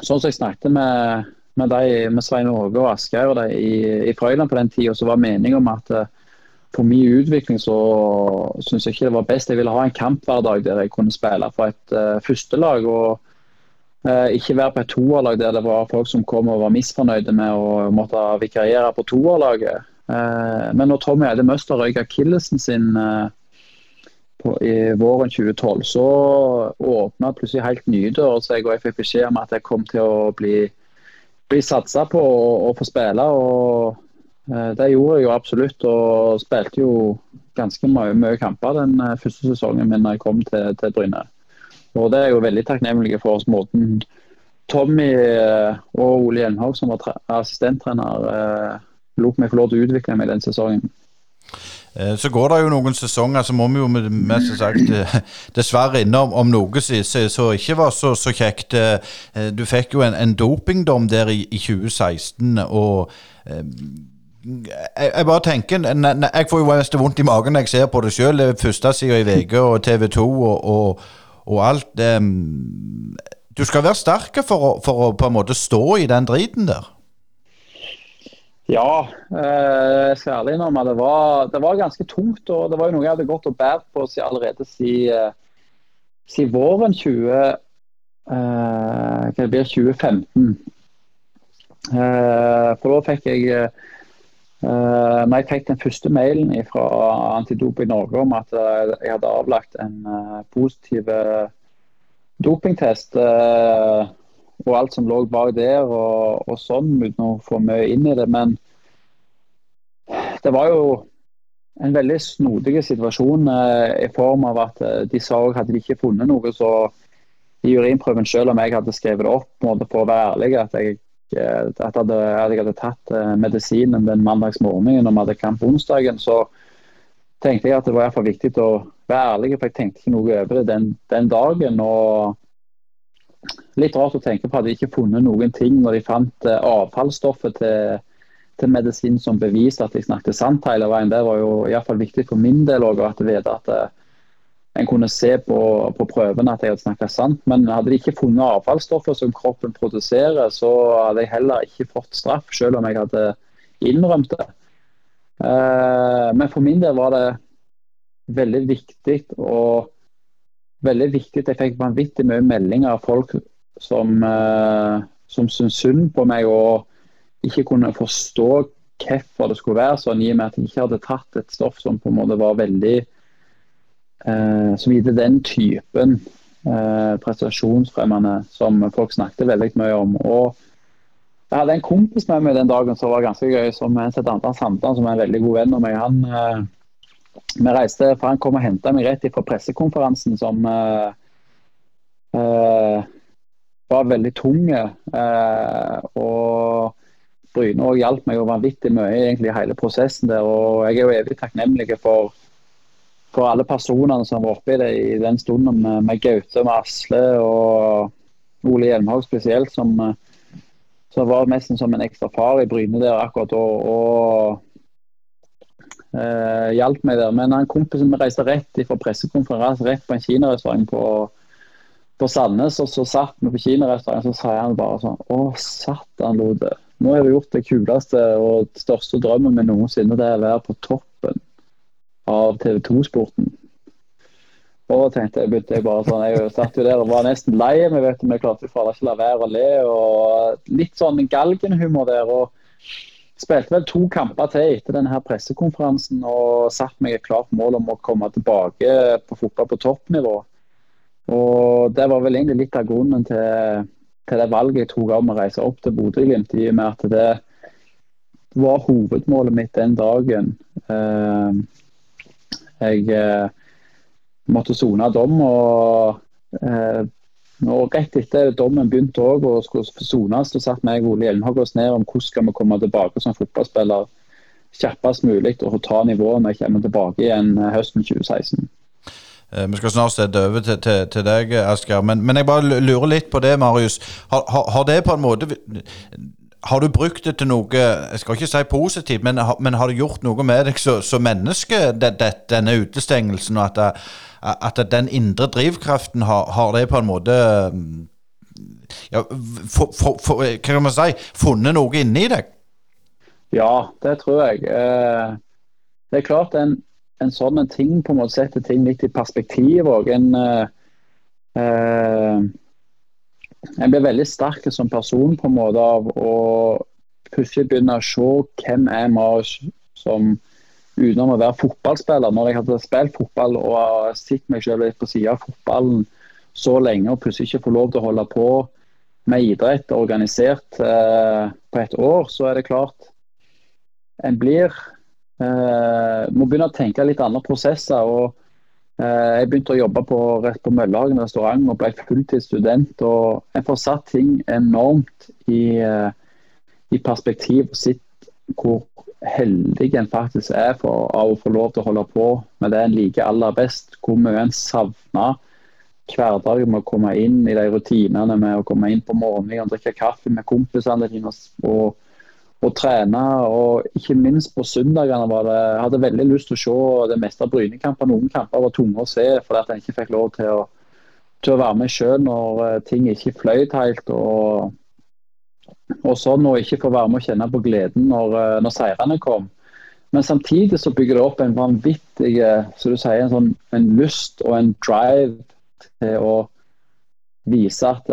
Sånn som jeg snakket med, med, de, med Svein Åge og Asgeir i, i Frøyland på den tida, så var meninga om at eh, for min utvikling så syns jeg ikke det var best. Jeg ville ha en kamp hver dag der jeg kunne spille for et uh, førstelag. og uh, ikke være på et toerlag der det var folk som kom og var misfornøyde med å måtte vikariere på toerlaget. Uh, men når Tommy Eide Møster røyk akillesen sin på, i våren 2012, så åpna plutselig helt nye dører seg, og jeg fikk beskjed om at jeg kom til å bli, bli satsa på å få spille. og Eh, det gjorde jeg jo absolutt, og spilte jo ganske mye, mye kamper den eh, første sesongen min da jeg kom til, til Bryne. Og Det er jo veldig takknemlig for oss måten Tommy eh, og Ole Hjelmhaug, som var assistenttrener, lot meg få lov til å utvikle meg den sesongen. Så går det jo noen sesonger, så må vi jo mest sagt dessverre innom om noe som ikke var så, så, kjekt. Du fikk jo en, en dopingdom der i, i 2016. og jeg, jeg, bare tenker Jeg får jo mest vondt i magen når jeg ser på det sjøl. Førstesida i VG og TV 2 og, og, og alt. Um, du skal være sterk for for å på en måte stå i den driten der. Ja, eh, særlig når man, det, var, det var ganske tungt. og Det var jo noe jeg hadde gått og båret på siden allerede siden, si våren 20, eh, det blir 2015. Eh, for da fikk jeg eh, Uh, når jeg fikk den første mailen fra Antidoping Norge om at uh, jeg hadde avlagt en uh, positiv dopingtest, og alt som lå bak der og, og, sånn, uten å få mye inn i det. Men det var jo en veldig snodig situasjon i form av at de sa at hadde de ikke funnet noe, så i urinprøven, selv om jeg hadde skrevet det opp måtte for å være ærlig, at jeg Eh, at hadde, jeg hadde tatt eh, medisinen den mandagsmorgenen og vi hadde kamp onsdagen, så tenkte jeg at det var i viktig å være ærlig, for jeg tenkte ikke noe over det den, den, dagen. og Litt rart å tenke på at de ikke funnet noen ting når de fant uh, avfallsstoffet til, til medisin som beviste at de snakket sant hele veien. Det var jo i hvert fall viktig for min del òg at vite at uh, en kunne se på, på prøvene at jeg hadde snakket sant. Men hadde de ikke funnet avfallsstoffet som kroppen produserer, så hadde jeg heller ikke fått straff, selv om jeg hadde innrømt det. Uh, men for min del var det veldig viktig og veldig viktig. Jeg fikk vanvittig mye meldinger av folk som, uh, som syntes synd på meg og ikke kunne forstå hvorfor det skulle være sånn, i og med at jeg ikke hadde tatt et stoff som på en måte var veldig uh, Som gitte den typen uh, prestasjonsfremmende som folk snakket veldig mye om. og jeg hadde en kompis med meg den dagen som var ganske gøy, som heter Anton Sandan, som er en veldig god venn av meg. Han, vi reiste, for Han kom og henta meg rett fra pressekonferansen som uh, uh, var veldig tung. Uh, og Bryne hjalp meg jo vanvittig mye egentlig hele prosessen der. og Jeg er jo evig takknemlig for, for alle personene som var oppe i det i den stunden, med, med Gaute, med Asle og Ole Hjelmhaug spesielt, som, som var nesten som en ekstra far i Bryne der akkurat da. og eh, hjalp meg der. Men han kompisen min reiste rett fra pressekonferanse rett på en kinarestaurant på, på Sandnes. Og så satt vi på kinarestaurant, så sa han bare sånn Å, satan, Lode. Nå har du gjort det kuleste og største drømmen min noensinne. Det er å være på toppen av TV 2-sporten. Og tenkte jeg begynte jeg bare sånn, jeg satt jo der og var nesten lei meg, vet du, men jeg klarte ikke la være å le. og Litt sånn galgenhumor der. og Spilte vel to kamper til etter denne her pressekonferansen og satt meg et klart mål om å komme tilbake på fotball på toppnivå. Og Det var vel egentlig litt av grunnen til, til det valget jeg tok om å reise opp til Bodø-Glimt, i og med at det var hovedmålet mitt den dagen. Eh, jeg eh, måtte sone dom og eh, og Rett etter dommen begynte også, og skulle sones, satt meg og Ole Hjelmhaug oss ned om hvordan skal vi komme tilbake som fotballspiller kjappest mulig og ta nivået når vi kommer tilbake igjen høsten 2016. Eh, vi skal snart sette over til, til, til deg, Asker. Men, men, jeg bare lurer litt på det, Marius. Har, har, har, det på en måte Har du brukt det til noe Jeg skal ikke si positivt, men, men har det gjort noe med deg som menneske, det, det, denne utestengelsen? og at det, at den indre drivkraften har, har det på en måte ja, for, for, for, Hva kan man si? Funnet noe inni deg? Ja, det tror jeg. Eh, det er klart en, en sånn ting på en måte setter ting litt i perspektiv òg. En, eh, en blir veldig sterk som person på en måte av å plutselig begynne å se hvem er Marius som utenom å være fotballspiller. Når jeg hadde spilt fotball og sett meg selv litt på siden av fotballen så lenge og plutselig ikke får lov til å holde på med idrett organisert eh, på et år, så er det klart en blir eh, må begynne å tenke litt andre prosesser. og Jeg begynte å jobbe på, rett på Møllehagen restaurant og ble fulltidsstudent. og Jeg får satt ting enormt i, eh, i perspektiv og sett hvor heldig en faktisk er for å få lov til å holde på med det en liker aller best. Hvor mye en savner hverdagen med å komme inn i de rutinene med å komme inn på morgenen og drikke kaffe med kompisene dine og, og, trene. Og ikke minst på søndagene var det Jeg hadde veldig lyst til å se det meste av Brynekamper. Noen kamper var tunge å se fordi at en ikke fikk lov til å, til å være med sjøl når eh, ting ikke fløyt helt. og og sånn og ikke få være med å kjenne på gleden når, eh, når seirene kom. Men samtidig så bygger det opp en vanvittig eh, så du sier, en, sånn, en lyst og en drive til å vise at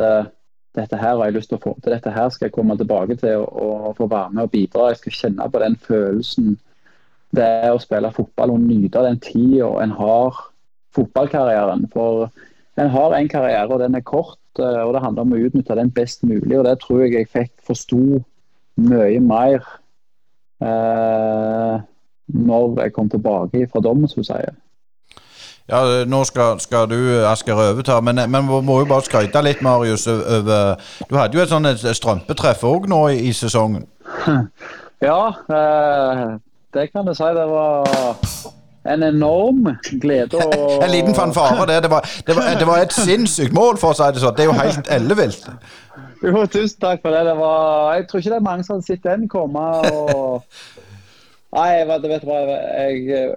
dette her har jeg lyst til å få til, dette her skal jeg komme tilbake til og, få være med og bidra. Jeg skal kjenne på den følelsen det er å spille fotball og nyte den tida en har fotballkarrieren. For en har en karriere, og den er kort. Eh, og det handler om å utnytte den best mulig. og Det tror jeg jeg fikk forsto mye mer eh, når jeg kom tilbake fra dommen, som hun sier. Ja, nå skal, skal du, Asker, overta, men, men vi må jo bare skryte litt, Marius. over Du hadde jo et sånt strømpetreff òg nå i, i, sesongen? Ja, eh, det kan du si. Det var en enorm glede. å en liten fanfare, det. Det var, det, var, det var, et sinnssykt mål, for å si det sånn. Det er jo helt ellevilt. Jo, tusen takk for det. det var, jeg tror ikke det er mange som har sett den komme. Og... Nei, vet, vet hva. Jeg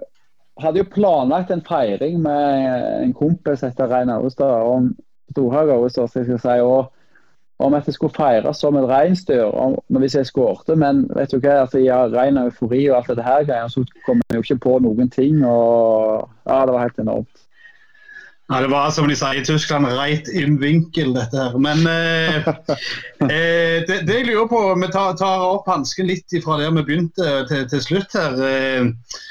hadde jo planlagt en feiring med en kompis etter Rein Austad om Storhaga Austad, skal jeg si. og om at jeg skulle feire som et reinsdyr hvis jeg skårte. Men vet du hva, altså, jeg har rein eufori og alt dette her, så kom jeg jo ikke på noen ting. og ja, Det var helt enormt. Ja, Det var som de sier i Tyskland, reit in vinkel, dette her. Men eh, eh, det, det, jeg lurer på, vi tar, tar opp hansken litt fra der vi begynte til, til slutt her. Eh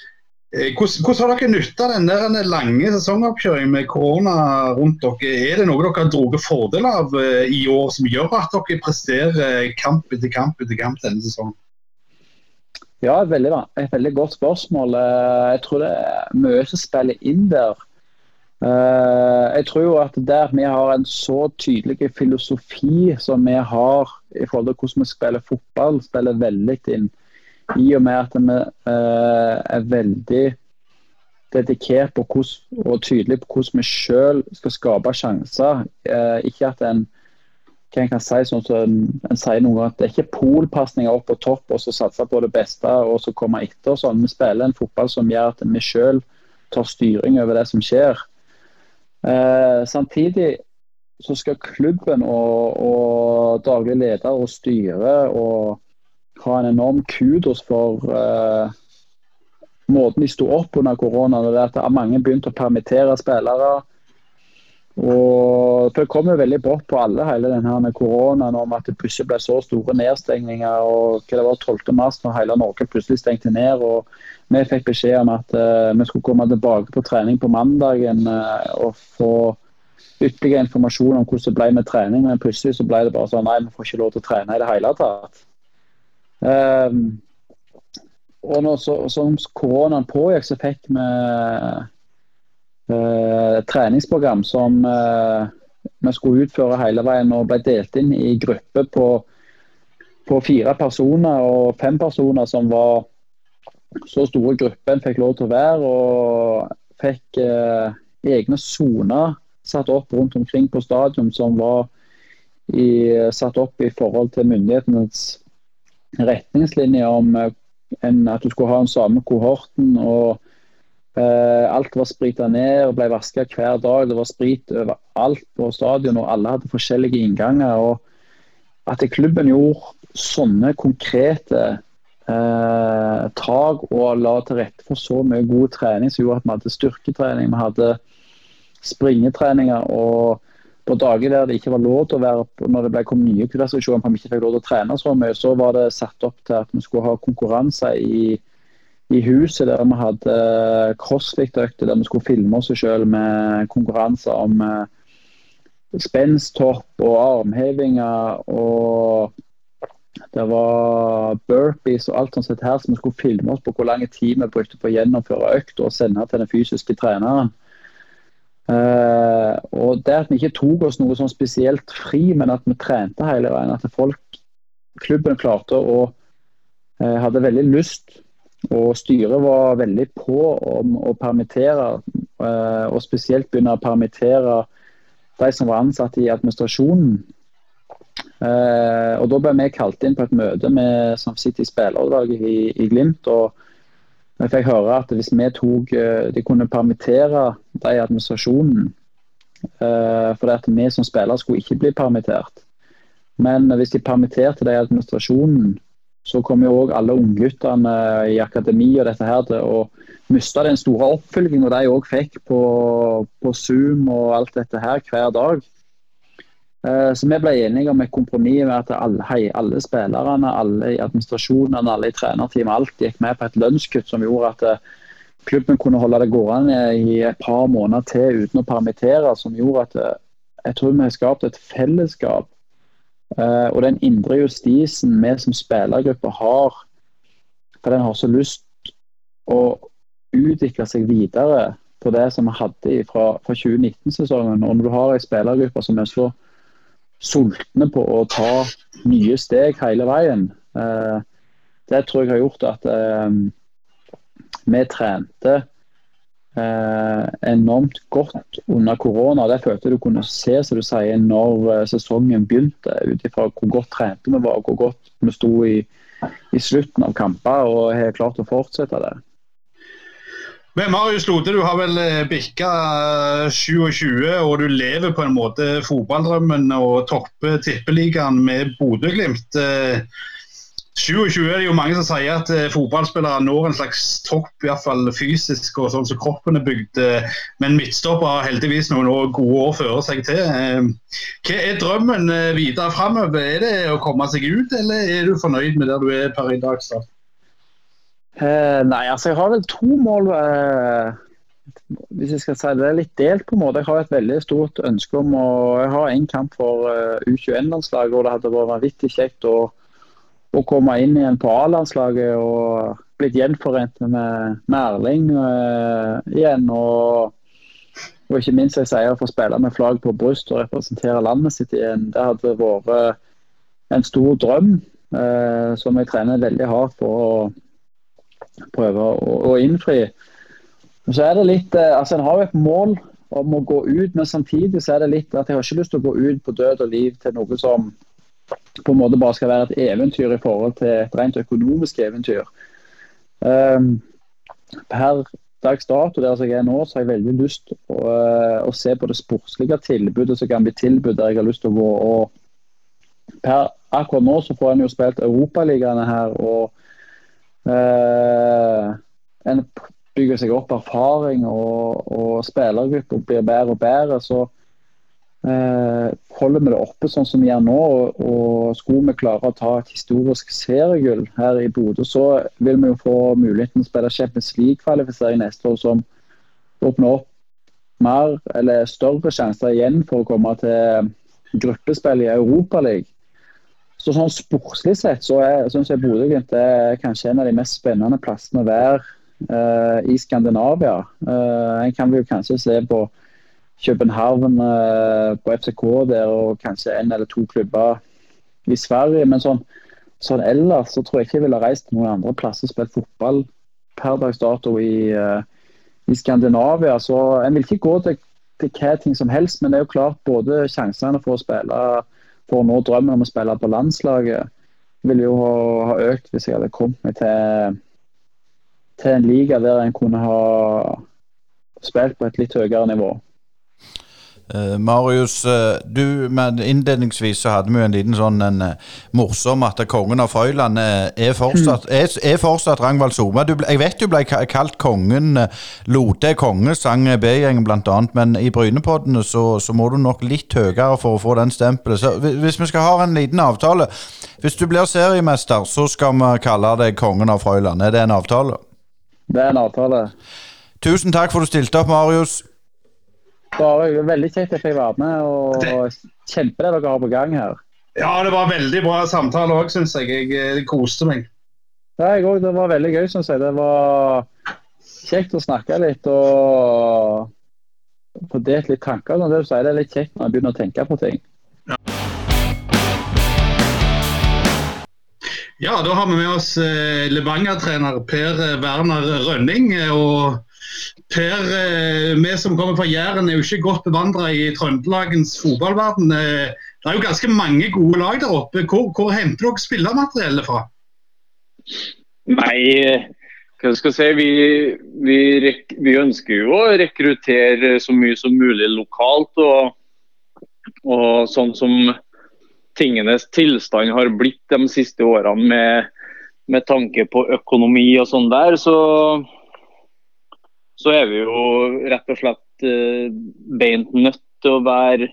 hvordan, hvordan, har dere nytta den der lange sesongoppkjøringen med korona rundt dere? Er det noe dere har dratt fordel av eh, i år som gjør at dere presterer kamp etter kamp etter kamp denne sesongen? Ja, et veldig, et veldig godt spørsmål. Eh, jeg tror det er mye som spiller inn der. Eh, jeg tror jo at der vi har en så tydelig filosofi som vi har i forhold til hvordan vi spiller fotball, spiller veldig inn. I og med at vi eh, er veldig dedikert hvordan, og tydelig på hvordan vi selv skal skape sjanser. Ikke at en hva kan si, sånn som en, en sier noen ganger, at Det er ikke polpasninger opp på topp og så satse på det beste og så komme etter. sånn. Vi spiller en fotball som gjør at vi selv tar styring over det som skjer. Eh, samtidig så skal klubben og, og daglig leder og styre og ha en enorm kudos for uh, måten de sto opp under koronaen. og Det at mange begynte å permittere spillere. Og Det kom jo veldig brått på alle, hele denne koronaen om at det plutselig ble så store nedstengninger. og hva Det var 12. mars når hele Norge plutselig stengte ned. og Vi fikk beskjed om at uh, vi skulle komme tilbake på trening på mandagen uh, og få ytterligere informasjon om hvordan det ble med trening. Men plutselig så ble det bare sånn nei, vi får ikke lov til å trene i det hele tatt. Um, og når så, som koronaen pågikk, så fikk vi eh, treningsprogram som eh, vi skulle utføre hele veien og ble delt inn i grupper på, på fire personer og fem personer som var så store grupper en fikk lov til å være. Og fikk eh, egne soner satt opp rundt omkring på stadion som var i, satt opp i forhold til myndighetenes retningslinjer om eh, en, at du skulle ha den samme kohorten. og eh, alt var sprita ned og ble vaska hver dag. Det var sprit overalt på stadion, og alle hadde forskjellige innganger. og At klubben gjorde sånne konkrete eh, tak og la til rette for så mye god trening, som gjorde at vi hadde styrketrening, vi hadde springetreninger. og på dager der det ikke var lov til å være når det ble kom nye restriksjoner, for vi ikke fikk lov til å trene så mye, så var det satt opp til at vi skulle ha konkurranser i i huset der vi hadde eh, crossfit-økter der vi skulle filme oss selv med konkurranser om uh, og armhevinger. Og det var burpees og alt sånt her som vi skulle filme oss på hvor lang tid vi brukte på å gjennomføre økt og sende til den fysiske treneren. Uh, og det at vi ikke tok oss noe sånn spesielt fri, men at vi trente hele veien. At folk, klubben klarte å uh, hadde veldig lyst og styret var veldig på om å permittere, Uh, og spesielt begynne å permittere de som var ansatt i administrasjonen. Og Da ble vi kalt inn på et møte med som sitter i spillerutvalget i, i Glimt. og vi fikk høre at hvis vi tok, eh, de kunne permittere de i administrasjonen For at vi som spillere skulle ikke bli permittert. Men hvis de permitterte de i administrasjonen, så kom jo òg alle ungguttene i akademi og dette her til å miste den store oppfølginga de òg fikk på, på, Zoom og alt dette her hver dag. Eh, så vi ble enige om et kompromiss med at alle, hei, alle spillerne, alle i administrasjonen, alle i trenerteamet, alt gikk med på et lønnskutt som gjorde at eh, klubben kunne holde det gående i et par måneder til uten å permittere. Som gjorde at eh, jeg tror vi har skapt et fellesskap og den indre justisen vi som spillergruppe har, for den har så lyst å utvikle seg videre på det som vi hadde fra, fra 2019-sesongen. Og når du har ei spillergruppe som er så sultne på å ta nye steg hele veien, uh, det tror jeg har gjort at uh, vi trente eh, enormt godt under korona. Det følte du kunne se som du sier, når eh, sesongen begynte. Ut ifra hvor godt trente vi var, hvor godt vi sto i, i slutten av kamper og har klart å fortsette det. Men Marius Lode, du har vel eh, bikka 27, eh, og du lever på en måte fotballdrømmen og topper tippeligaen med Bodø-Glimt. 27 er det jo mange som sier at eh, fotballspillere når en slags topp, i hvert fall fysisk og sånn som kroppen er bygd. Eh, men midtstopper har heldigvis noen gode år føre seg til. Eh, hva er drømmen eh, videre framover? Er det å komme seg ut, eller er du fornøyd med der du er per i dag? Start? Eh, nei, altså jeg har vel to mål. Eh, hvis jeg skal si det, det er litt delt på en måte. Jeg har et veldig stort ønske om å har en kamp for uh, U21-landslaget, og det hadde vært vanvittig kjekt å å komme inn igjen på A-landslaget og blitt gjenforent med, med Erling uh, igjen. Og, og, ikke minst jeg sier å få spille med flagg på bryst og representere landet sitt igjen. Det hadde vært en stor drøm uh, som jeg trener veldig hardt for å prøve å, å innfri. Så er det litt, uh, altså En har jo et mål om å gå ut, men samtidig så er det litt at jeg har ikke lyst til å gå ut på død og liv til noe som på en måte bare skal være et eventyr i forhold til et rent økonomisk eventyr. Um, per dags dato der jeg er nå, så har jeg veldig lyst å, uh, å se på det sportslige tilbudet som kan bli tilbudt der jeg har lyst til å gå. og per Akkurat nå så får en jo spilt Europaligaene her, og uh, en bygger seg opp erfaring, og, og spillergrupper blir bedre og bedre. så Eh, holder vi det oppe sånn som vi gjør nå, og, og skulle vi klare å ta et historisk seriegull her i Bodø, så vil vi jo få muligheten til å spille Champions League-kvalifisering neste år, som åpner opp mer eller større sjanser igjen for å komme til gruppespill i Europaligaen. Så sånn Sportslig sett så syns jeg Bodø-Glimt er kanskje en av de mest spennende plassene å være uh, i Skandinavia. Uh, en kan vi jo kanskje se på København uh, på FCK der, og kanskje en eller to klubber i Sverige. Men sånn, sånn ellers så tror jeg ikke jeg ville reist til noen andre plasser og spilt fotball per dags dato i, i, Skandinavia. Så en vil ikke gå til, til hva ting som helst, men det er jo klart både sjansene for å spille for å nå drømmen om å spille på landslaget ville jo ha, ha økt hvis jeg hadde kommet meg til, til en liga der en kunne ha spilt på et litt høyere nivå. Uh, Marius, uh, du, innledningsvis så hadde vi jo en liten sånn en, uh, morsom at kongen av Frøyland er fortsatt, mm. er, er fortsatt Rangvald Soma. jeg vet du ble kalt kongen. Lote konge, sang B-gjengen bl.a., men i Brynepoddene så, så, må du nok litt høyere for å få den stempelet. Så hvis vi skal ha en liten avtale Hvis du blir seriemester, så skal vi kalle deg kongen av Frøyland. Er det en avtale? Det er en avtale. Tusen takk for at du stilte opp, Marius. Bare Veldig kjekt at jeg være med. og Kjempe det dere har på gang her. Ja, det var veldig bra samtale òg, syns jeg. Jeg, jeg koste meg. Ja, jeg òg. Det var veldig gøy, syns jeg. Det var kjekt å snakke litt og få delt litt tanker. Sånn det du sier, det er litt kjekt når jeg begynner å tenke på ting. Ja. Ja, da har vi med oss eh, Levanger-trener Per Werner Rønning. og Per, eh, vi som kommer fra Jæren er jo ikke godt bevandra i Trøndelagens fotballverden. Eh, det er jo ganske mange gode lag der oppe. Hvor, hvor henter dere spillermateriellet fra? Nei, hva skal jeg si. Vi, vi, vi, ønsker jo å rekruttere så mye som mulig lokalt. Og, og sånn som tingenes tilstand har blitt de siste årene med, med tanke på økonomi og sånn der, så så er vi jo rett og slett uh, beint nødt til å være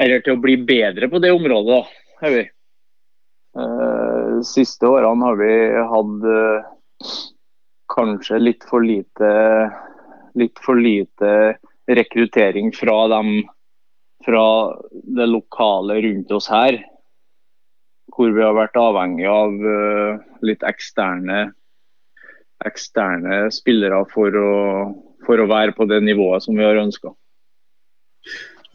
Eller til å bli bedre på det området, da, er vi. Uh, siste årene har vi hatt uh, kanskje litt for lite litt for lite rekruttering fra dem fra det lokale rundt oss her. Hvor vi har vært avhengig av litt eksterne eksterne spillere for å, for å være på det nivået som vi har ønska.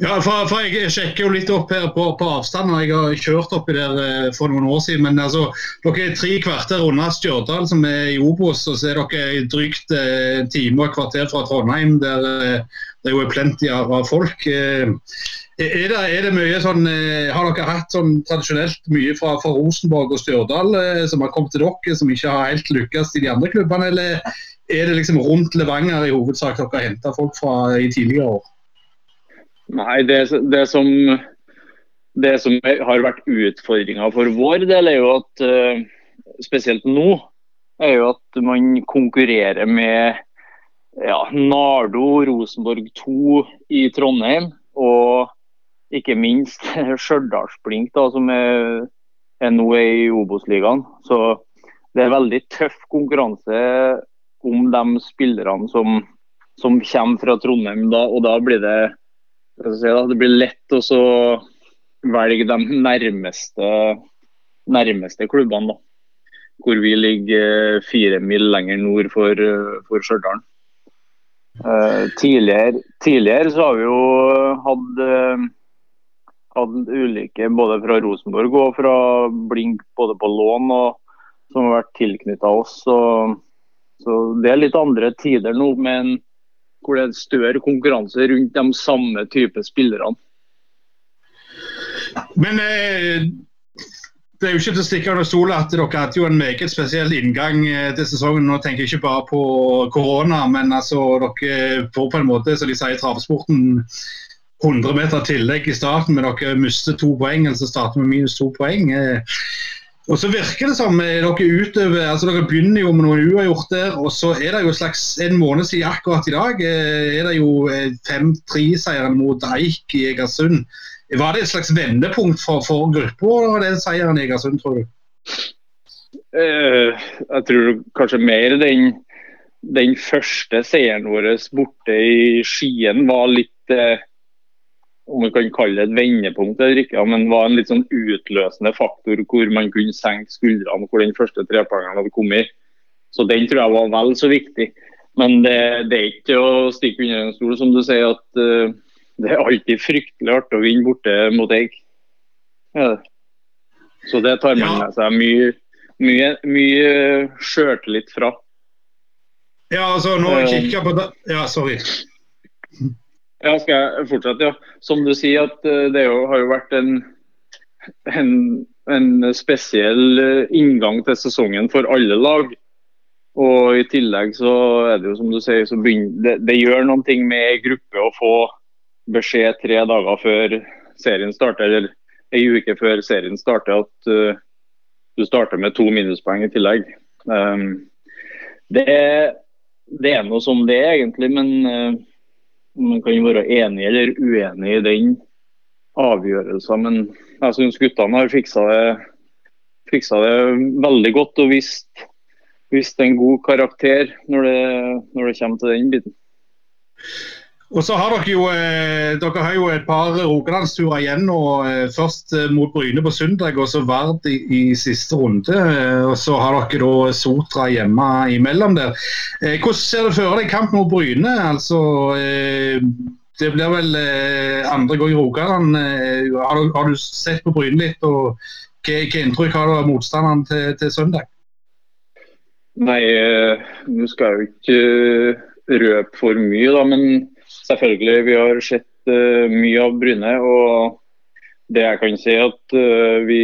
Ja, for, for, Jeg sjekker jo litt opp her på, på avstand. Jeg har kjørt oppi der eh, for noen år siden. men altså, Dere er tre kvarter unna Stjørdal, som er i Obos. Og så er dere drygt eh, en time og et kvarter fra Trondheim, der det jo er plenty av folk. Eh, er det, er det, mye sånn, eh, Har dere hatt sånn tradisjonelt mye fra, fra Rosenborg og Stjørdal eh, som har kommet til dere, som ikke har helt lykkes i de andre klubbene? Eller er det liksom rundt Levanger i hovedsak dere har henta folk fra i tidligere år? Nei, det, det, som, det som har vært utfordringa for vår del, er jo at uh, spesielt nå, er jo at man konkurrerer med ja, Nardo, Rosenborg 2 i Trondheim og ikke minst Stjørdalsblink, som er, er nå i Obos-ligaen. Så det er veldig tøff konkurranse om de spillerne som, som kommer fra Trondheim. Da, og da blir det, si, da, det blir lett å velge de nærmeste, nærmeste klubbene. Da. Hvor vi ligger fire mil lenger nord for, for Stjørdal. Uh, tidligere, tidligere, så har vi jo hatt, uh, hatt ulike både fra Rosenborg og fra Blink både på lån og som har vært tilknytta oss. Så, så, det er litt andre tider nå, men hvor det er større konkurranse rundt de samme type spillerne. Men eh, det er jo ikke til å stikke under stolen at dere hadde jo en meget spesiell inngang eh, til sesongen. Nå tenker jeg ikke bare på korona, men altså dere får på en måte, som de sier i travsporten, 100 meter tillegg i starten, men dere mister to poeng. så starter med minus to poeng. Eh, og så virker det som dere utover, altså dere begynner jo med noe uavgjort der, og så er det jo slags en måned siden akkurat i dag eh, er det jo 5-3-seieren mot Eik i Egersund. Var det et slags vendepunkt for, for gruppa, den seieren i Egersund, tror du? Uh, jeg tror kanskje mer den, den første seieren vår borte i Skien var litt uh, om vi kan kalle det et vendepunkt eller ikke, men var en litt sånn utløsende faktor hvor man kunne senke skuldrene hvor den første trepoengeren hadde kommet. Så den tror jeg var vel så viktig. Men det, det er ikke å stikke under en stol, som du sier, at uh, det er alltid fryktelig artig å vinne borte mot Eik. Ja. Så det tar man med seg mye, mye, mye sjøltillit fra. Ja, altså nå jeg eh. kikker på det Ja, sorry. Ja, skal jeg fortsette? Ja. Som du sier, at det det har jo vært en, en, en spesiell eh, inngang til sesongen for alle lag. Og i tillegg så er det jo som du sier, begynner, det, det gjør ting med gruppe å få beskjed tre dager før serien starter, eller ei uke før serien starter, at uh, du starter med to minuspoeng i tillegg. Um, det, det, er noe som det er, egentlig, men uh, man kan være enig eller uenig i den avgjørelsen. Men jeg syns guttene har fiksa det, fiksa det veldig godt og vist, vist en god karakter når det, når det kommer til den biten. Og så har dere jo eh, dere har jo et par rogalandsturer igjen nå. Eh, først eh, mot Bryne på søndag, og så Vard i, i, siste runde. Og så har dere da Sotra hjemme imellom der. Hvordan ser du for deg kamp mot Bryne? Altså, det blir vel andre gang i Rogaland. Har, har, du sett på Bryne litt? og Hva, hva inntrykk har du av motstanderen til, til søndag? Nei, nå skal jeg jo ikke røpe for mye, da. men selvfølgelig, vi har sett uh, mye av Bryne. Og det jeg kan si, at uh, vi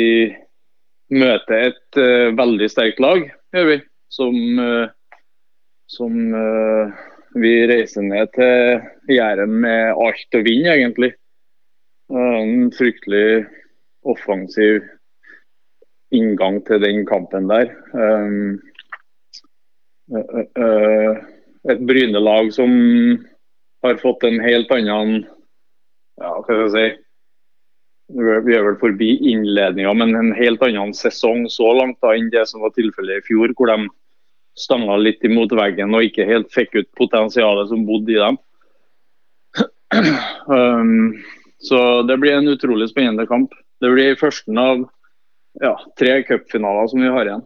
møter et uh, veldig sterkt lag, gjør vi. Som, som vi reiser ned til Jæren med alt å vinne, egentlig. En fryktelig offensiv inngang til den kampen der. Um, et Bryne-lag som har fått en helt annen ja, hva skal jeg si, Vi er vel forbi innledninga, men en helt annen sesong så langt da enn det som var tilfellet i fjor, hvor de stanga litt imot veggen og ikke helt fikk ut potensialet som bodde i dem. Um, så det blir en utrolig spennende kamp. Det blir første av ja, tre cupfinaler som vi har igjen.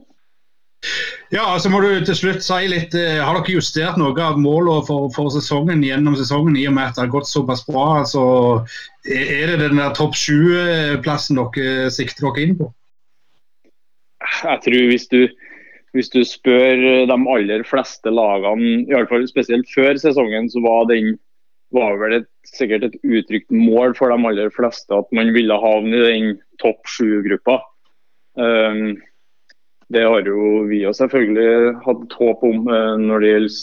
Ja, så må du til slutt si litt, eh, Har dere justert noe av målene for, for, sesongen gjennom sesongen, i og med at det har gått såpass bra? altså Er det den der topp sju-plassen dere sikter dere inn på? Jeg tror hvis du, hvis du spør de aller fleste lagene, i alle fall spesielt før sesongen, så var den var vel et, sikkert et uttrykt mål for de aller fleste at man ville havne i den topp sju-gruppa. Um, det har jo vi jo selvfølgelig hatt håp om eh, når det gjelder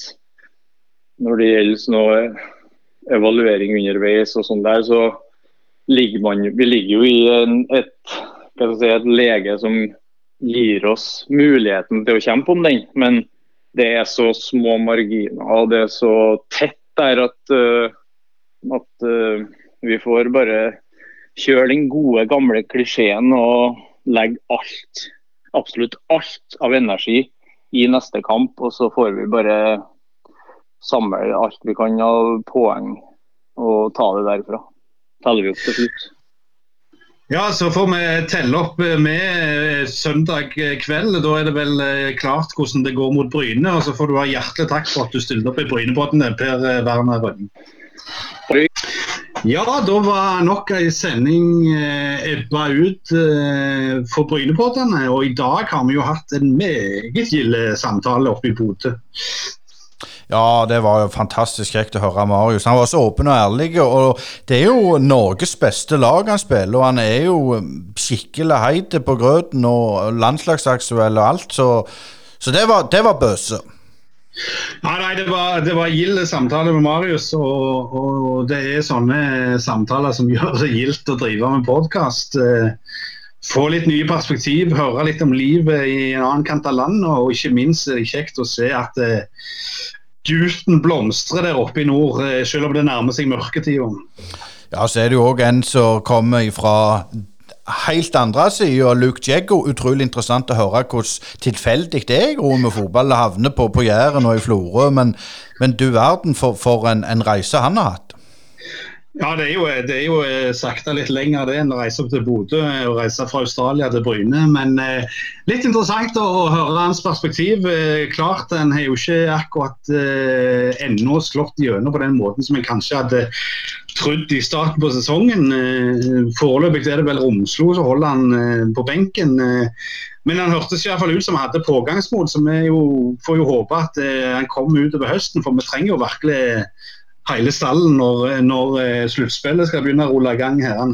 når det gjelder noe evaluering underveis og sånn der, så ligger man Vi ligger jo i en, et, si, et lege som gir oss muligheten til å kjempe om den. Men det er så små marginer og det er så tett der at, uh, at uh, vi får bare kjøre den gode, gamle klisjeen og legge alt, absolutt alt av energi i neste kamp. Og så får vi bare samle alt vi kan av poeng og ta det derfra. Teller vi opp til slutt. Ja, så får vi telle opp med søndag kveld. Da er det vel klart hvordan det går mot Bryne. Og så får du ha hjertelig takk for at du stilte opp i Brynepodden, Per Werner Rønning. Ja, da var nok ei sending ebba ut for Brynepoddene. Og i dag har vi jo hatt en meget gild samtale oppe i Bodø. Ja, det var jo fantastisk kjekt å høre Marius. Han var så åpen og ærlig. og Det er jo Norges beste lag han spiller, og han er jo skikkelig heit på grøten og landslagsaktuell og alt. Så, så det var, det var bøse. Ja, nei, Det var, det var gild samtale med Marius, og, og, det er sånne samtaler som gjør det gildt å drive med podkast. Få litt nye perspektiv, høre litt om livet i en annen kant av landet, og ikke minst er det kjekt å se at duten blomstrer der oppe i nord, selv om det nærmer seg mørketida. Ja, så er det jo òg en som kommer fra helt andre sida, Luke Jeggo. Utrolig interessant å høre hvordan tilfeldig det er i med fotball. Havner på, på Jæren og i Florø, men, men, du verden for, for en, en reise han har hatt. Ja, det er, jo, jo sakta litt lenger det enn å reise opp til Bodø og reise fra Australia til Bryne. Men eh, litt interessant å, å, høre hans perspektiv. Eh, klart En har jo ikke akkurat eh, ennå slått gjennom på den måten som en kanskje hadde trodd i starten på sesongen. Eh, foreløpig er det vel Romslo som holder han eh, på benken. Eh, men han hørtes i hvert fall ut som han hadde pågangsmot, så vi jo, får jo håpe at han kommer utover høsten. For vi trenger jo virkelig hele stallen når, når sluttspillet skal begynne å rulle i gang. her.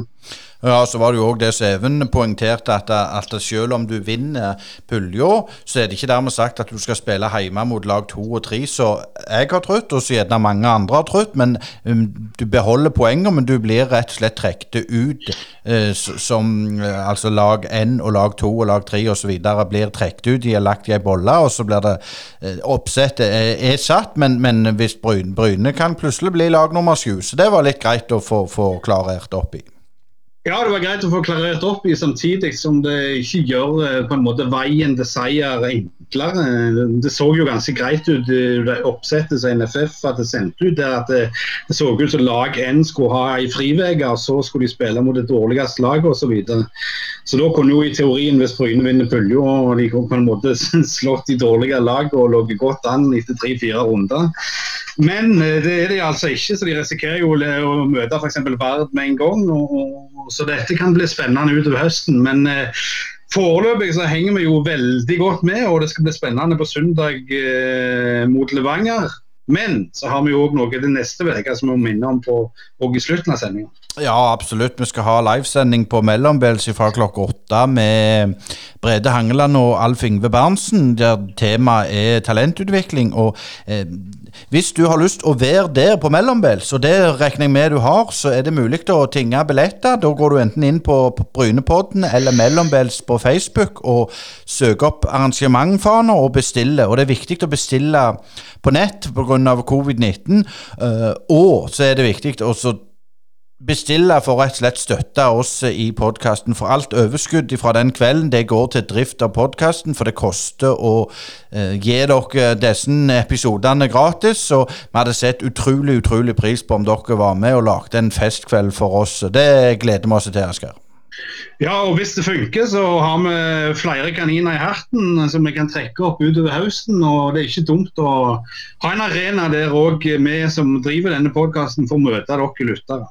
Ja, så var det jo òg det som Even poengterte, at, at selv om du vinner pulja, så er det ikke dermed sagt at du skal spille hjemme mot lag to og tre, så jeg har trøtt, og så gjerne mange andre har trøtt, Men um, du beholder poenger, men du blir rett og slett trukket ut uh, som uh, altså lag én og lag to og lag tre osv. blir trukket ut. De er lagt i ei bolle, og så blir det uh, Oppsettet er, er satt, men, men hvis Bryne, Bryne kan plutselig bli lag nummer sju. Så det var litt greit å få, få klarert opp i. Ja, det var greit å få klarert opp i, samtidig som det ikke gjør eh, på en måte veien til seier enklere. Det så jo ganske greit ut det oppsettet som NFF hadde sendt ut. der at Det, det så ut som lag N skulle ha ei og så skulle de spille mot det dårligste laget osv. Så, videre. så da kunne jo i teorien, hvis Bryne vinner pulja og de på en måte slått de dårlige lagene og ligget godt an etter tre-fire runder. Men eh, det er de altså ikke, så de risikerer jo å møte f.eks. Vard med en gang. og så dette kan bli spennende utover høsten. Men eh, foreløpig så henger vi jo veldig godt med, og det skal bli spennende på søndag eh, mot Levanger. Men så har vi jo òg noe til neste uke som vi må minne om på, og i slutten av sendinga. Ja, absolutt. Vi skal ha livesending på Mellombels fra klokka åtte med Brede Hangeland og Alf Ingve Berntsen, der temaet er talentutvikling. og eh, hvis du har lyst å være der på Mellombels, og det regner jeg med du har, så er det mulig å tinge billetter. Da går du enten inn på Brynepodden eller Mellombels på Facebook og søker opp arrangementfaner og bestiller. Og det er viktig å bestille på nett pga. covid-19. Uh, og så er det viktig å bestille for rett og slett støtte oss i podkasten. For alt overskudd fra den kvelden det går til drift av podkasten, for det koster å eh, gi dere disse episodene gratis. Og vi hadde sett utrolig utrolig pris på om dere var med og lagde en festkveld for oss. Det gleder vi oss til, Asgeir. Ja, og hvis det funker, så har vi flere kaniner i herten som vi kan trekke opp utover høsten. Og det er ikke dumt å ha en arena der òg vi som driver denne podkasten, får møte dere lyttere.